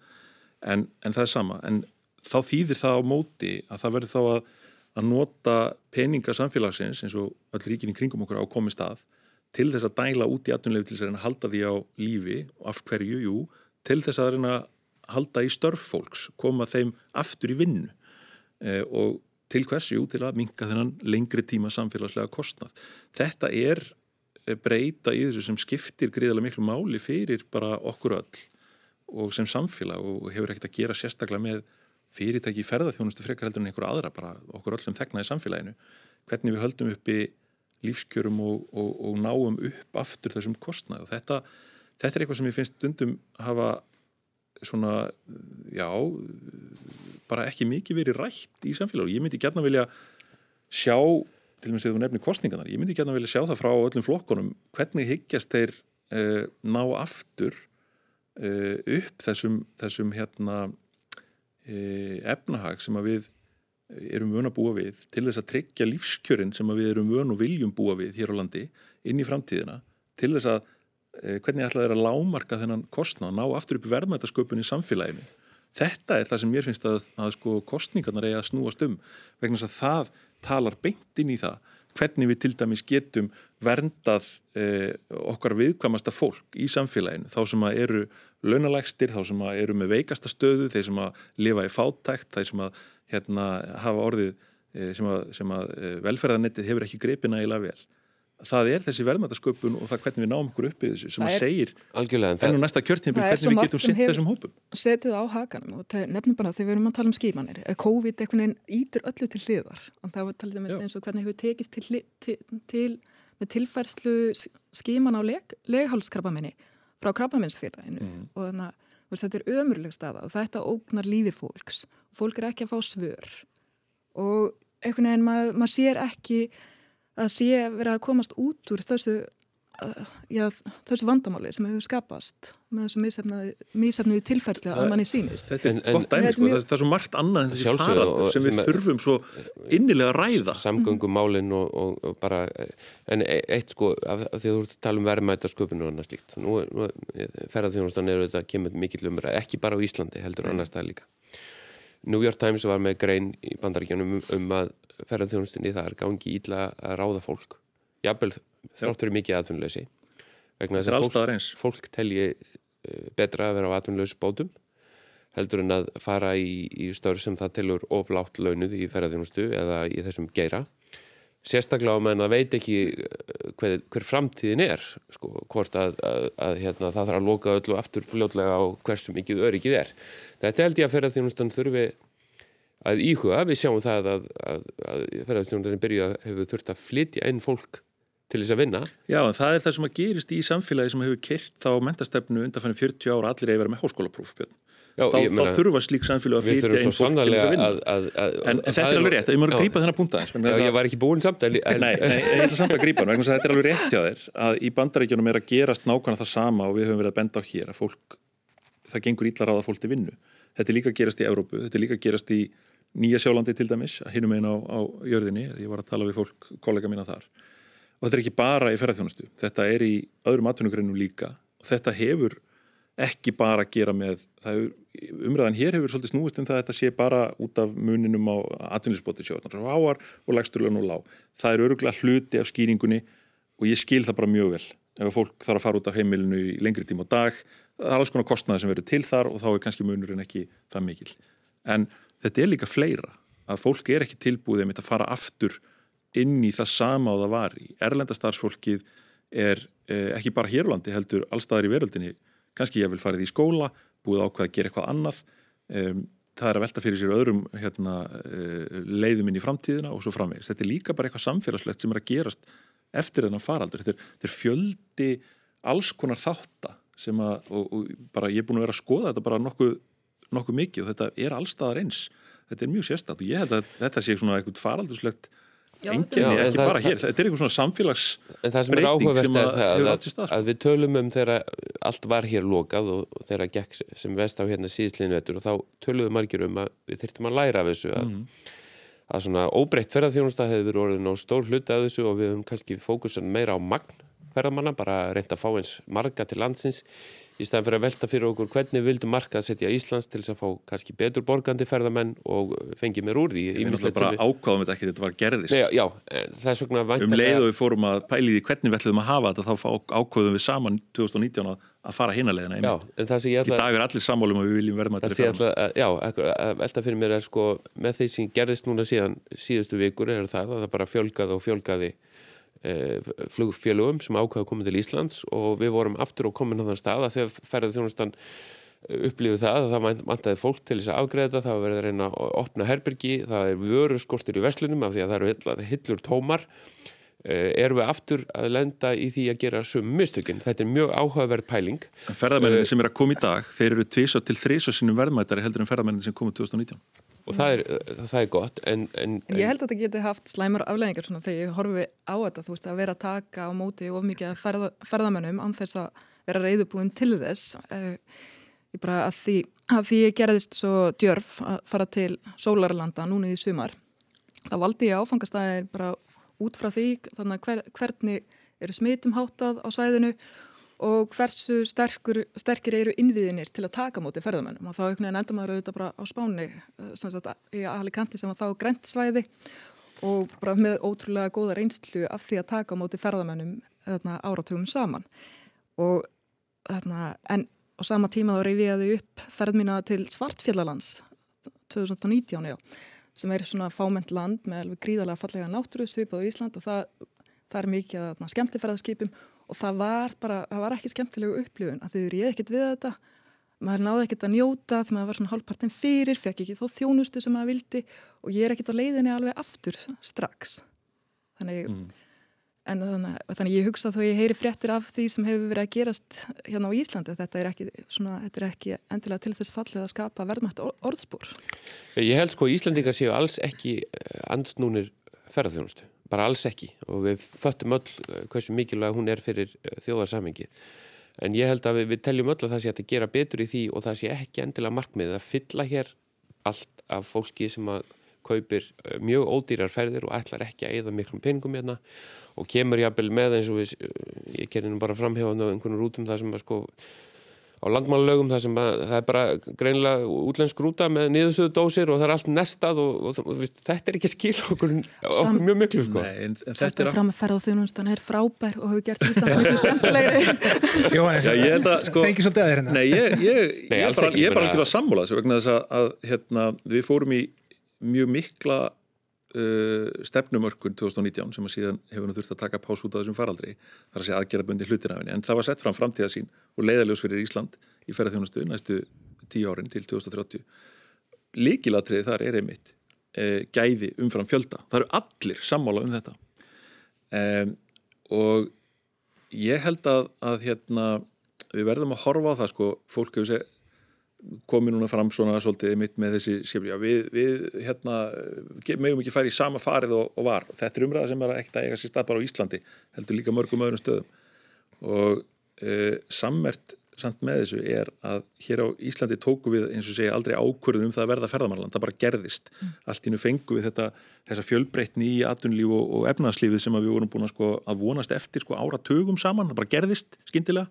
en, en það er sama, en þá þýðir það á móti að það verður þá að, að nota peninga samfélagsins eins og öll ríkin í kringum okkur á komið stað til þess að dæla út í atvinnulegu til þess að halda því á lífi af hverju, jú, til þess að halda í störf fólks, koma þeim aftur í vinnu. Eh, og til hversjú til að minka þennan lengri tíma samfélagslega kostnað. Þetta er eh, breyta í þessu sem skiptir gríðarlega miklu máli fyrir bara okkur öll og sem samfélag og hefur ekkert að gera sérstaklega með fyrirtæki í ferðarþjónustu frekar heldur en einhverja aðra, bara okkur öllum þegnaði samfélaginu. Hvernig við höldum uppi lífskjörum og, og, og náum upp aftur þessum kostnað og þetta, þetta er eitthvað sem ég finnst stundum hafa svona, já bara ekki mikið verið rætt í samfélag og ég myndi gætna vilja sjá, til og með þegar þú nefnir kostningarnar ég myndi gætna vilja sjá það frá öllum flokkonum hvernig higgjast þeir uh, ná aftur uh, upp þessum, þessum hérna uh, efnahag sem við erum vöna að búa við til þess að tryggja lífskjörin sem við erum vöna og viljum búa við hér á landi inn í framtíðina til þess að hvernig ætlaði að lámarka þennan kostnað, ná aftur upp verðmætasköpun í samfélaginu. Þetta er það sem mér finnst að, að sko kostningarnar eiga að snúast um vegna þess að það talar beint inn í það hvernig við til dæmis getum verndað eh, okkar viðkvamasta fólk í samfélaginu, þá sem að eru launalægstir, þá sem að eru með veikasta stöðu, þeir sem að lifa í fátækt, þeir sem að hérna, hafa orðið eh, sem að, að eh, velferðanettið hefur ekki greipina eiginlega vel. Það er þessi verðmætasköpun og það hvernig við náum okkur upp í þessu sem að segir ennum næsta kjörtímpil hvernig við getum sitt þessum hópum. Setið á hakanum og nefnum bara þegar við erum að tala um skímanir. COVID einhvern veginn ítur öllu til hliðar og það var talið með eins og hvernig hefur tekist til, til, til með tilfærslu skíman á leg, leghálskrabbaminni frá krabbaminsfélaginu mm. og þannig að þetta er ömurleg staða og þetta ógnar lífi fólks og fólk er ekki að fá svör og einhvern veginn maður mað sér ekki að sé verið að komast út úr þessu, já, þessu vandamáli sem hefur skapast með þessu mísafnuði tilfærslu að manni sínist. Þetta er en, gott dæmi, sko, mjög... það er svo margt annað en þessi faraldur sem við þurfum svo innilega að ræða. Samgöngumálin og, og, og bara, en e, eitt sko, af, af því að þú ert að tala um verðmætasköpun og annað slíkt, nú, nú ferðarþjónustan eru þetta kemur mikill umræð, ekki bara á Íslandi heldur og annað stað líka. New York Times var með grein í bandaríkjanum um, um að ferðarþjónustinni það er gangi ídla að ráða fólk. Jafnvel þrátt fyrir mikið aðfunleysi vegna þess að fólk, fólk telji eh, betra að vera á aðfunleysi bótum heldur en að fara í, í störf sem það telur oflátt launuð í ferðarþjónustu eða í þessum geira. Sérstaklega á meðan það veit ekki eh, hver, hver framtíðin er sko, hvort að, að, að hérna, það þarf að loka öllu aftur fljótlega á hversu mikið öryggið er þetta held ég að ferðarþjónustan þurfi að íhuga, við sjáum það að, að, að ferðarstjónarinn byrju að hefur þurft að flytja einn fólk til þess að vinna. Já, en það er það sem að gerist í samfélagi sem hefur kert þá mentastefnu undanfæðin 40 ára allir verið með háskólapróf Já, þá, meina, þá þurfa slík samfélag að flytja einn fólk til þess að vinna. Að, að, en, en þetta er alveg rétt, ég maður að grípa þennan punkt aðeins. Já, ég var ekki búin samt að... Nei, nei, ég ætla samt að grípa hann, þetta er alveg rétt hjá þér að í bandaríkjunum er að gerast nákvæmlega það sama og við höfum verið að benda á hér að fólk, það gengur ítla ráða fólk til vinnu. Þetta er líka að gerast í Európu, þetta er líka að gerast í Nýja sjálandi til dæmis, hinnum einn á, á jörðinni, ég var að tala við fólk, kollega mína þar. Og þetta er ekki bara í ferðarþjónustu, þetta er í öðrum atvinnugreinum líka og þetta hefur ekki bara að gera með, hefur, umræðan hér hefur svolítið snúist um það að þetta sé bara út af muninum á atvinnisbótið sjóðan, svo háar og legsturlega nú lág. Það er öruglega hluti af skýringunni og ég skil það bara mjög vel. Ef fólk þarf að fara út af heimilinu í lengri tíma á dag, það er alls konar kostnaði sem verður til þar og þá er kannski munurinn ekki það mikil. En þetta er líka fleira að fólk er ekki tilbúið að fara aftur inn í það sama á það var í. Erlenda starfsfólkið er eh, ekki bara hérlandi heldur allstaðar í veröldinni kannski ég vil farið í skóla, búið ákvað að gera eitthvað annað um, það er að velta fyrir sér öðrum hérna, uh, leiðum inn í framtíðina og svo framvegis. Þetta er líka bara eitthvað samfélagslegt sem er að gerast eftir þennan faraldur. Þetta er, þetta er fjöldi alls konar þátta sem að, og, og bara ég er búin að vera að skoða þetta bara nokkuð, nokkuð mikið og þetta er allstaðar eins. Þetta er mjög sérstat og ég held að þetta sé svona eitthvað faraldurslegt enginni, ekki það, bara hér, þetta er einhvern svona samfélags En það sem er áhugavert er það að, að, stað, að við tölum um þegar allt var hér lokað og, þegar gekk sem vest á hérna síðsliðinu vettur og þá töluðum margir um að við þurftum að læra af þessu að, mm. að svona óbreytt ferðarþjónusta hefur orðin á stór hluti af þessu og við höfum kannski fókusan meira á magn ferðarmanna, bara reynda að fá eins marga til landsins í staðan fyrir að velta fyrir okkur hvernig við vildum marka að setja Íslands til þess að fá kannski betur borgandi ferðamenn og fengi mér úr því. Við erum bara við... ákváðum þetta ekki, þetta var gerðist. Nei, já, vantilega... Um leið og við fórum að pæli því hvernig við ætlum að hafa þetta, þá ákváðum við saman 2019 að fara einmitt. Já, ég ætla... Dag er allir sammálum að við viljum verða með þetta ferðamenn. Já, velta fyrir mér er sko, með því sem gerðist núna síðan síðustu vikur er það að það bara fjölgaði og fjölgaði flugfélögum sem ákvaði að koma til Íslands og við vorum aftur og komin á þann stað að þegar ferðið þjónustan eh, upplýðu það að það mæntaði fólk til þess að afgreða það, verði að reyna að opna herbyrgi, það er vöru skortir í veslinum af því að það eru hillur tómar eh, erum við aftur að lenda í því að gera sum mistökinn. Þetta er mjög áhugaverð pæling. Ferðarmennin sem er að koma í dag, þeir eru tvisa til þrís og sínum verðmættari heldur en ferðarmennin sem komið 2019 og það er, það er gott en, en, en ég held að þetta geti haft slæmar afleggingar svona þegar ég horfi á þetta þú veist að vera að taka á móti of mikið ferða, ferðamennum án þess að vera reyðubúin til þess. Eh, ég bara að því, að því ég gerðist svo djörf að fara til Sólarlanda núna í sumar þá valdi ég áfangastæðir bara út frá því þannig hver, hvernig eru smitum hátað á svæðinu og hversu sterkur, sterkir eru innviðinir til að taka móti ferðamennum og þá einhvern veginn enda maður auðvitað bara á spáni eh, í Alicante sem var þá grænt svæði og bara með ótrúlega góða reynslu af því að taka móti ferðamennum þarna, áratugum saman. Og þarna, en á sama tíma þá reyfiði upp ferð mína til Svartfjallalands 2019 já, sem er svona fáment land með gríðarlega fallega náttúru svipað á Ísland og það, það er mikið skemmtifærðarskipum og það var bara, það var ekki skemmtilegu upplifun að þau réði ekkert við þetta. Maður náði ekkert að njóta þegar maður var svona hálfpartin fyrir, fekk ekki þó þjónustu sem maður vildi. Og ég er ekkert á leiðinni alveg aftur strax. Þannig mm. en þannig, þannig ég hugsa þó ég heyri fréttir af því sem hefur verið að gerast hérna á Íslandi. Þetta er ekki, svona, þetta er ekki endilega til þess fallið að skapa verðmætt orðspór Ég held sko Íslandingar séu alls ekki eh, andsnúnir ferðarþjónustu bara alls ekki. Og við föttum öll eh, hversu mikilvæg hún er fyrir eh, þjóðarsamhengi en ég held að við, við teljum öll að það sé að gera betur í því og það sé ekki endilega markmið að fylla hér allt af fólki sem að kaupir eh, mjög ódýrar ferðir og ætlar ekki að eða miklum peningum hérna og kemur jábel með eins og við, ég kerir nú bara framhjáðan á einhvern rútum það sem að sko á landmannalögum það sem að, það er bara greinlega útlensk rúta með niðursöðu dósir og það er allt nestað og, og, og, þetta er ekki skil okkur, okkur mjög miklu sko. Nei, en, en þetta er fram að ferða á þjónustan er frábær og hefur gert Ísland miklu skemmtilegri Jóhannes, er ekki svolítið aðeins Nei, ég, ég, ég, ég bara, er bara ekki að sammála þessu vegna þess að hérna, við fórum í mjög mikla uh, stefnumörkun 2019 sem að síðan hefur nú þurft að taka pás út á þessum faraldri þar að segja aðgerðabundi hlutinafini en það var sett fram framtíðasín og leiðaljós fyrir Ísland í ferðarþjónustu næstu tíu árin til 2030 líkilatriði þar er einmitt uh, gæði umfram fjölda. Það eru allir sammála um þetta. Um, og ég held að, að hérna, við verðum að horfa á það sko, fólk hefur segið komi núna fram svona svolítið mitt með þessi skilja, við, við hérna meðum ekki færi í sama farið og, og var. Þetta er umræða sem er ekkert að eiga sér stað bara á Íslandi heldur líka mörgum öðrum stöðum. Og e, sammert samt með þessu er að hér á Íslandi tóku við eins og segja aldrei ákvörðun um það að verða ferðamarland, það bara gerðist. Mm. allt innu fengu við þetta þessa fjölbreytni í atunlíf og, og efnarslífið sem við vorum búin að, sko, að vonast eftir sko, ára tögum saman, það bara gerðist skindilega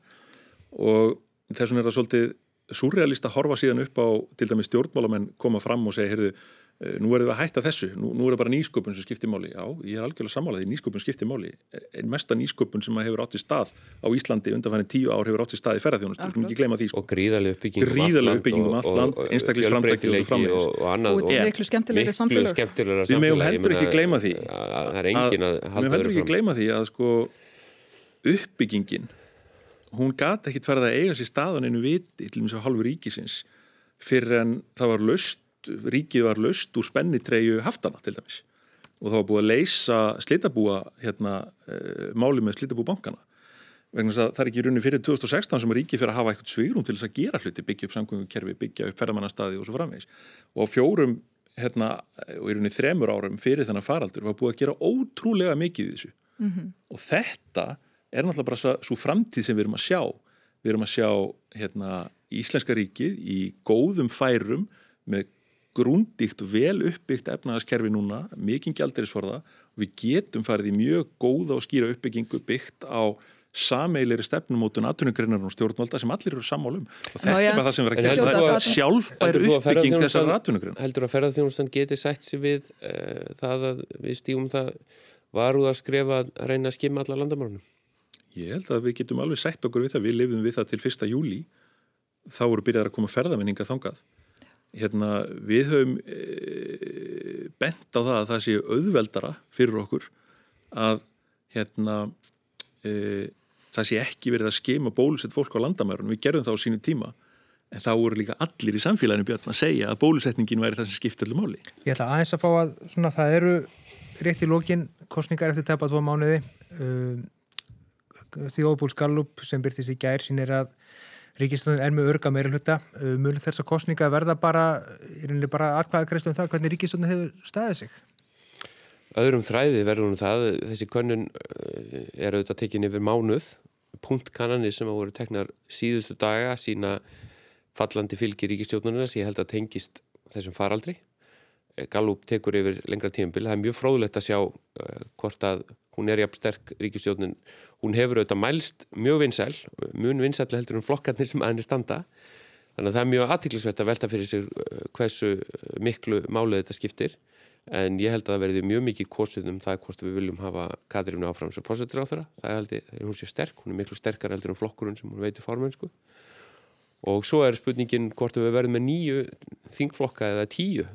og þessum er það svolítið surrealist að horfa síðan upp á til dæmi stjórnmálamenn koma fram og segja, heyrðu, eh, nú erum við að hætta þessu, nú, nú er það bara nýsköpun sem skiptir máli. Já, ég er algjörlega sammálað því nýsköpun skiptir máli. En mesta nýsköpun sem hefur átt í stað á Íslandi undanfæðin tíu ár hefur átt í stað í ferðarþjónust, við skulum ekki gleyma því. Sko. Og gríðarlega uppbyggingum um allt land, einstaklega framdækjum og. Og, annað, og miklu skemmtilega samfélag. Við meðum heldur ekki gleyma því að, að, að, að uppbyggingin hún gati ekkit farið að eiga sér staðan einu viti til og með svo halvu ríkisins fyrir en það var löst, ríkið var löst úr spennitreyju haftana til dæmis. Og það var búið að leysa slitabúa hérna, e, máli með slitabú bankana vegna þess að það er ekki í rauninni fyrir 2016 sem ríkið fyrir að hafa eitthvað svigrum til þess að gera hluti, byggja upp samgöngukerfi, byggja upp ferðamannastadi og svo framvegs og á fjórum hérna, og í rauninni þremur árum fyrir þennan faraldur var búið að gera ótrúlega mikið í þessu. Mm -hmm. og þetta er náttúrulega bara svo framtíð sem við erum að sjá. Við erum að sjá hérna, Íslenska ríkið í góðum færum með grúndíkt og vel uppbyggt efnagaskerfi núna, mikið gældirisforða og við getum farið í mjög góða og skýra uppbyggingu byggt á sameilir stefnumótun aðtunugreinar og stjórnvalda sem allir eru sammálum og þetta er bara það sem verður að gera það? er sjálfbær uppbygging þessar aðtunugreinar Heldur að ferðarþjónustan geti sætt sér við uh, það að við stígum það varuð að skrefa að reyna að skimma alla landamárunum? Ég held að við getum alveg sætt okkur við það, við lifum við það til fyrsta júli þá eru byrjað að koma ferðarminninga þangað. Hérna, við höfum e, bent á það að það sé auðveldara fyrir okkur að hérna e, það sé ekki verið að skema bólusett fólk á landamærunum, við gerðum það á sínu tíma. En þá voru líka allir í samfélaginu björn að segja að bólusetningin væri það sem skiptir allir máli. Ég ætla aðeins að fá að svona, það eru rétt í lókin kostningar eftir tepa tvo mánuði. Um, Þjóðbúls Gallup sem byrtist í gær sín er að Ríkistöndin er með örga meira hluta uh, mjög þess að kostninga verða bara í rauninni bara atkvæða kreist um það hvernig Ríkistöndin hefur staðið sig? Öðrum þræði verður hún það. Þessi könnun uh, er auðvitað tekin yfir mánuð. Punktkannanir sem hafa voru teknar síðustu daga sína fallandi fylgir ríkistjónunina sem ég held að tengist þessum faraldri Gallup tekur yfir lengra tíumbil það er mjög fróðlegt að sjá uh, hvort að hún er jafn sterk ríkistjónin hún hefur auðvitað mælst mjög vinsæl mjög vinsæl heldur um flokkarnir sem að henni standa. Þannig að það er mjög aðtiklisvert að velta fyrir sig hversu miklu málið þetta skiptir. En ég held að það verði mjög mikið kosið um það hvort við viljum hafa Katrínu áfram sem fórsetur á þeirra, það er hún sé sterk hún er miklu sterkar heldur um flokkurinn sem hún veitir formensku og svo er spurningin hvort við verðum með nýju þingflokka eða tíu.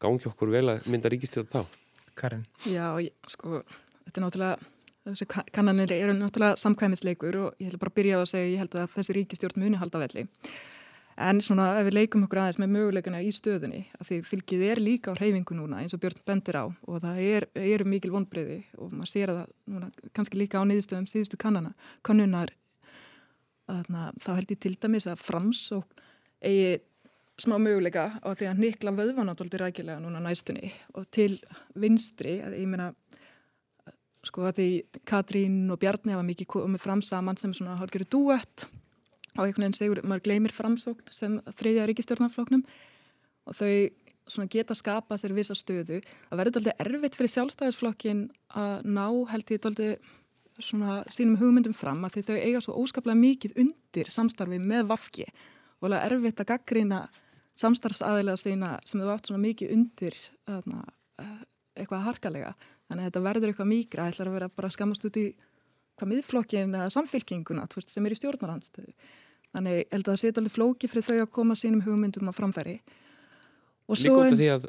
Gangi okkur vel að mynda ríkistjóð þá? Karin Já, sko, þetta er náttúrulega þessi kannanir eru náttúrulega samkvæmisleikur og ég held bara að byrja á að segja ég held að þessi ríkistjórn muni halda velli. En svona ef við leikum okkur aðeins með möguleikana í stöðunni að því fylgið er líka á hreyfingu núna eins og Björn bendir á og það er, eru mikil vonbreyði og maður sér það núna kannski líka á niðurstöðum síðustu kannana, kannunar þá held ég til dæmis að framsók eigi smá möguleika á því að nikla vöðvanáttóldi rækilega núna næstunni og til vinstri, að ég meina sko að því Katrín og Bjarni hafa mikið komið fram saman sem svona hálfgerðu duett og einhvern veginn segur, maður gleymir framsókn sem þriðja ríkistjórnarfloknum og þau geta skapa sér vissa stöðu. Að verður alltaf erfitt fyrir sjálfstæðisflokkin að ná held ég alltaf svona sínum hugmyndum fram að þau eiga svo óskaplega mikið undir samstarfi með vafki og alveg erfitt að gaggrýna samstarfsaðilega sína sem þau átt svona mikið undir aðna, eitthvað harkalega þannig að þetta verður eitthvað mikra, það ætlar að vera bara skamast út í hvað miðflokkin eða samfélkinguna veist, sem er í stjórnarandstöðu. Þannig held að það setja alveg flóki fyrir þau að koma sínum hugmyndum á framfæri. Líka út af því að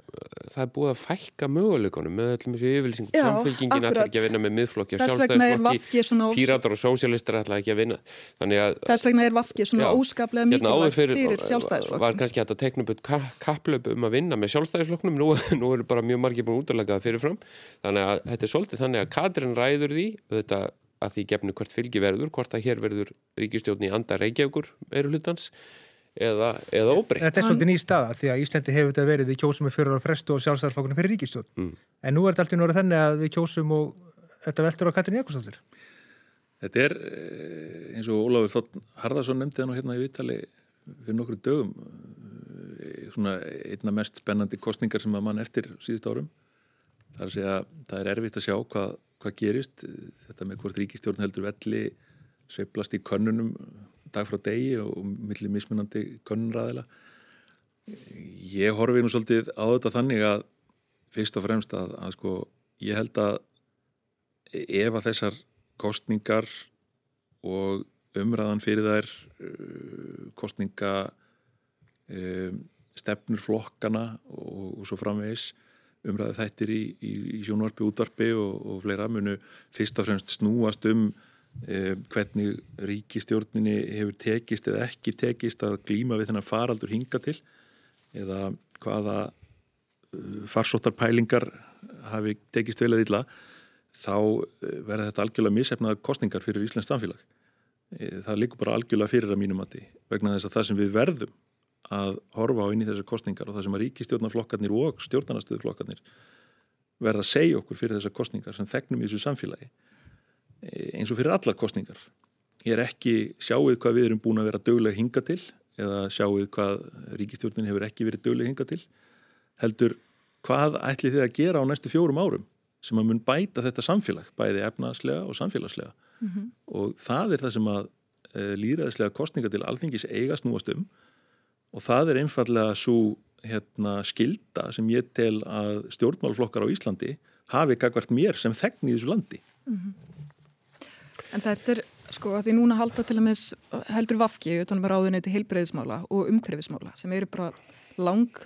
það er búið að fækka möguleikonum með öllum þessu yfirlýsingum. Samfélkingin ætlar ekki að vinna með miðflokki og sjálfstæðisflokki, píratar og sósialistar ætlar ekki að vinna. Þess vegna er Vafki svona óskaplega mikilvægt fyrir, fyrir sjálfstæðisflokki. Var kannski að tekna upp kapplöp um að vinna með sjálfstæðisflokknum, nú, nú eru bara mjög margir búin útlægað fyrirfram. Þannig að þetta er svolítið þannig að Katrin ræður því, þetta að því gefnu hvert fylgi verður, hvort að hér verður ríkistjórn í andar reykjaugur eru hlutans eða, eða óbreytt. Þetta er svolítið ný staða því að Íslandi hefur þetta verið við kjósum með fyrir ára frestu og sjálfstæðarflokkunum fyrir ríkistjórn. Mm. En nú er þetta alltaf náttúrulega þannig að við kjósum og þetta veldur á Katrin Jakobsdóttir. Þetta er eh, eins og Ólafur Þótt Harðarsson nefndi það nú hérna í Vítali fyrir nokkru dögum eh, svona einna mest spennandi kostningar sem að mann eftir síðust árum. Það er að segja, það er erfitt að sjá hvað hvað gerist þetta með hvort ríkistjórn heldur velli sveiplast í könnunum dag frá degi og millir mismunandi könnunræðila ég horfi nú svolítið á þetta þannig að fyrst og fremst að, að sko ég held að ef að þessar kostningar og umræðan fyrir þær uh, kostninga um, stefnur flokkana og, og svo framvegis umræðu þættir í, í, í sjónvarpi, útvarpi og, og fleira munu fyrst og fremst snúast um hvernig ríkistjórninni hefur tekist eða ekki tekist að glíma við þennan faraldur hinga til eða hvaða uh, farsóttarpælingar hafi tekist vel að illa þá uh, verða þetta algjörlega missefnaða kostningar fyrir Íslands samfélag. Eh, það líkur bara algjörlega fyrir að mínum mati vegna þess að það sem við verðum að horfa á inn í þessar kostningar og það sem að ríkistjórnarflokkarnir og stjórnarnastöðuflokkarnir verða að segja okkur fyrir þessar kostningar sem þegnum í þessu samfélagi eh, eins og fyrir allar kostningar. Ég er ekki sjáuð hvað við erum búin að vera dögleg hinga til eða sjáuð hvað ríkistjórnin hefur ekki verið dögleg hinga til heldur hvað ætli þið að gera á næstu fjórum árum sem að mun bæta þetta samfélag, bæði efnaðslega og samfélagslega mm -hmm. og það er það sem að e, líraðislega kostninga til alþingis eigast núast um og það er einfallega svo hérna, skilda sem ég tel að stjórnmálflokkar á Íslandi hafi gagvart mér sem þegn í þessu landi. Mm -hmm. En þetta er, sko, að því núna halda til að með heldur vafki utanum að ráðunni til heilbreyðismála og umhverfismála sem eru bara lang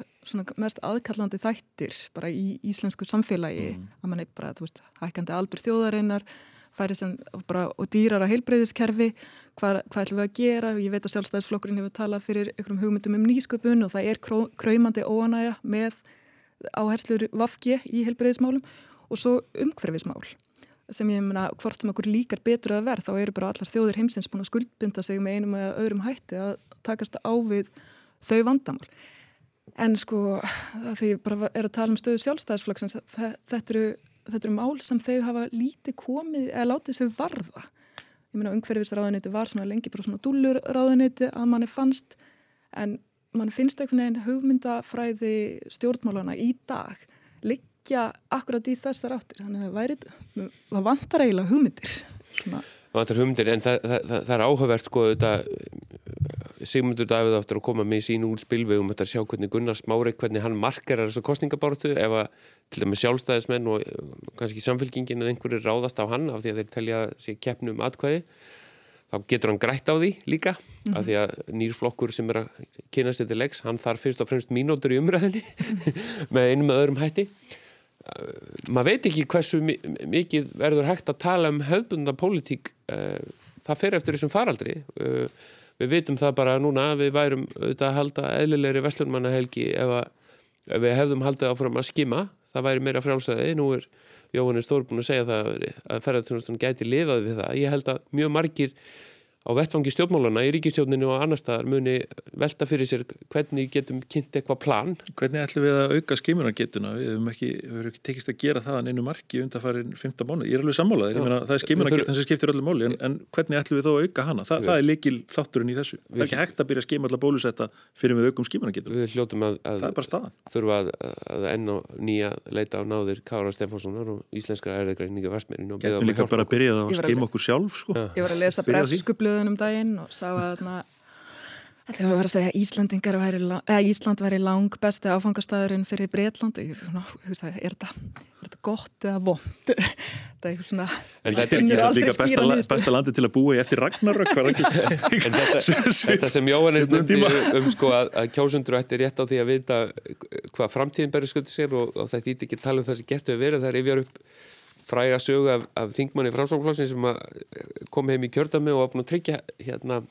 mest aðkallandi þættir bara í íslensku samfélagi. Mm. að mann er bara, þú veist, hækkandi aldur þjóðarinnar færi sem bara og dýrar á heilbreyðiskerfi hvað, hvað ætlum við að gera, ég veit að sjálfstæðisflokkurinn hefur talað fyrir ykkurum hugmyndum um nýsköpun og það er kró, kræmandi óanæja með áherslur vafki í heilbreyðismálum og svo umhverfismál sem ég meina hvort sem okkur líkar betur að verð þá eru bara allar þjóðir heimsins búin að skuldbinda sig með einum eða öðrum hætti að takast á við þau vandamál En sko, því ég bara er að tala um stöðu sjálfstæðisflokksins, þetta eru, þetta eru mál sem þau hafa lítið komið eða látið sér varða. Ég meina, umhverfisráðuniti var svona lengi bara svona dúlurráðuniti að manni fannst, en manni finnst einhvern veginn hugmyndafræði stjórnmálana í dag liggja akkurat í þessar áttir. Þannig að væri, það vantar eiginlega hugmyndir. Svona. Vantar hugmyndir, en það, það, það, það er áhugavert sko þetta Sigmundur Davíð áttur að koma með sín úr spilvegum að sjá hvernig Gunnar Smári, hvernig hann markerar þessu kostningabáratu ef að til dæmis sjálfstæðismenn og kannski samfélkingin eða einhverju ráðast á hann af því að þeir telja sér keppnum atkvæði þá getur hann grætt á því líka mm -hmm. af því að nýrflokkur sem er að kynast þetta legs, hann þarf fyrst og fremst mínótur í umræðinni með einum með öðrum hætti maður veit ekki hversu mikið verður hægt að tala um höfbunda pólitík uh, það fer eftir þessum faraldri. Uh, við vitum það bara núna við værum auðvitað að halda eðlilegri vestlunmannahelgi ef, ef við hefðum haldið áfram að skima. Það væri meira frálsæði, nú er Jóhannes Stór búin að segja það að ferðarþjónustan gæti lifað við það, ég held að mjög margir á vettfangi stjórnmálana í ríkistjórninu og annar staðar muni velta fyrir sér hvernig getum kynnt eitthvað plan. Hvernig ætlum við að auka skimunargetuna? Við hefum ekki, ekki tekist að gera það en einu marki undan farin 15 mánu, ég er alveg sammálað það er skimunargetan sem skiptir öllu máli en, en hvernig ætlum við þó að auka hana, Þa, það er likil þátturinn í þessu, við, það er ekki hægt að byrja að skima allar bólusetta fyrir við aukum skimunargetuna Við hljótum að, að það er bara staðan. þurfa að, að að að að breskubluðunum daginn og sá að þarna Þegar við varum að segja að væri, Ísland væri lang besti áfangastæðurinn fyrir Breitland og ég fyrir svona, er þetta gott eða vond? þetta er svona, en þetta er líka besta, la, besta landi til að búa í eftir Ragnarök En þetta, þetta sem Jóhannes nefndi um sko að, að kjósundur ætti rétt á því að vita hvað framtíðin berur skuldið sér og, og það þýtti ekki tala um það sem gert við verið, það er yfir upp fræga sögu af, af þingmanni framsákflokksins sem kom heim í kjördami og var búin að tryggja hérna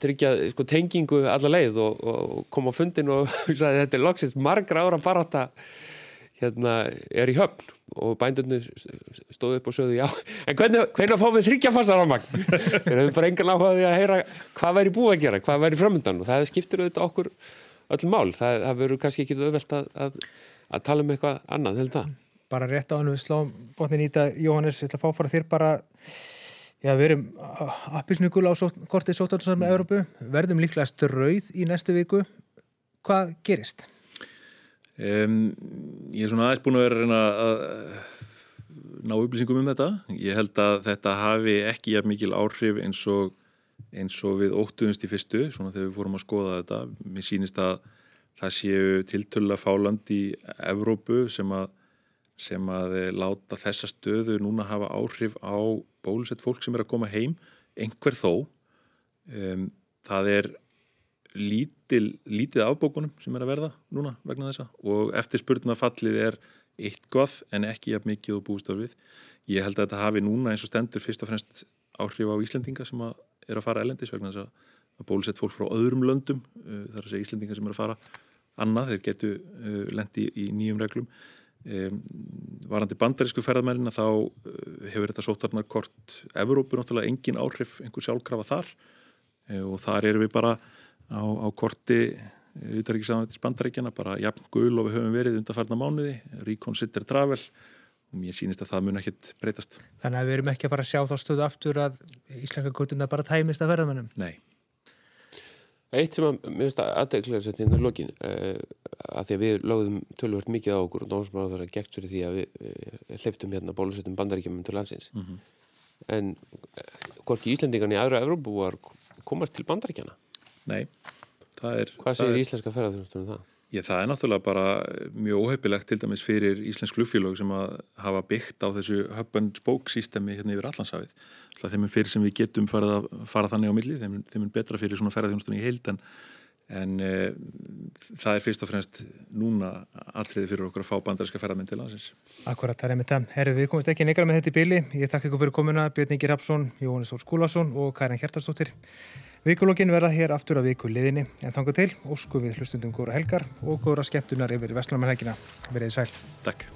tryggja sko, tengingu alla leið og, og kom á fundin og sagði þetta er loksist margra ára barata hérna er í höfn. Og bændunni stóðu upp og sögðu já, en hvernig, hvernig fáum við þryggja fassar á magn? Þeir hefðu bara engan áhugaði að heyra hvað væri búið að gera, hvað væri framöndan og það skiptir auðvitað okkur öll mál, það, það verður kannski ekki auðvelt að, að, að tala um eitthvað annað, held að bara rétt á hann við slá botnin í þetta. Jóhannes, ég ætla að fá fara þér bara já, við erum appisnugul á sót, kortið sótarnsar með Európu verðum líklega strauð í næstu viku. Hvað gerist? Um, ég er svona aðeins búin að vera að, að ná upplýsingum um þetta. Ég held að þetta hafi ekki jafn mikil áhrif eins og eins og við óttuðumst í fyrstu svona þegar við fórum að skoða þetta. Mér sínist að það séu tiltölu að fáland í Evrópu sem að sem að eh, láta þessa stöðu núna hafa áhrif á bólusett fólk sem er að koma heim, einhver þó. Um, það er lítil, lítið afbókunum sem er að verða núna vegna þessa og eftirspurnafallið er, eitthvað en ekki jafn mikið og bústofið. Ég held að þetta hafi núna eins og stendur fyrst og fremst áhrif á Íslendinga sem að er að fara elendis vegna þess að bólusett fólk frá öðrum löndum, uh, þar að segja Íslendinga sem er að fara annað, þeir getu uh, lendi í, í nýjum reglum. Um, varandi bandarísku ferðamælina þá uh, hefur þetta sótarnarkort Evrópu náttúrulega engin áhrif einhver sjálfkrafa þar. Uh, og þar erum við bara á, á korti auðvitaðrikiðsafnættis bandaríkjana bara jafn gul og við höfum verið undanfarnar mánuði reconsider travel og mér sýnist að það mun ekkit breytast. Þannig að við erum ekki að fara að sjá þá stöðu aftur að íslenska gutuna bara tæmist að verðamennum Nei Eitt sem að, mér finnst að aðdeglega setja inn á lokin uh, að því að við lögðum tölvört mikið á okkur og náttúrulega það var gert fyrir því að við uh, hleyftum hérna bólusettum bandaríkjumum til landsins mm -hmm. en uh, hvorki Íslandingan í aðra Evrópu var komast til bandaríkjana Nei er, Hvað segir er, íslenska ferðarþjónustunum það? Ég, það er náttúrulega bara mjög óheipilegt til dæmis fyrir íslensk flugfélög sem að hafa byggt á þessu hub and spoke sístemi hérna yfir allansafið. Þeim er fyrir sem við getum farið að fara þannig á milli, þeim, þeim er betra fyrir svona ferðarþjónustunum í heild en, en e, það er fyrst og fremst núna atriði fyrir okkur að fá bandaríska ferðarminn til landsins. Akkurat, það er með það. Herru, við komumst ekki neikra með þetta í byli. Ég þakka ykkur fyrir komuna, Björn Ingi Rapsson, Jóhannes Þór Skúlason og Karin Hjertarsdóttir. Vikulógin verða hér aftur að viku liðinni en þangu til ósku við hlustundum góra helgar og góra skemmtunar yfir Vestlumarhelgina. Verðið sæl. Takk.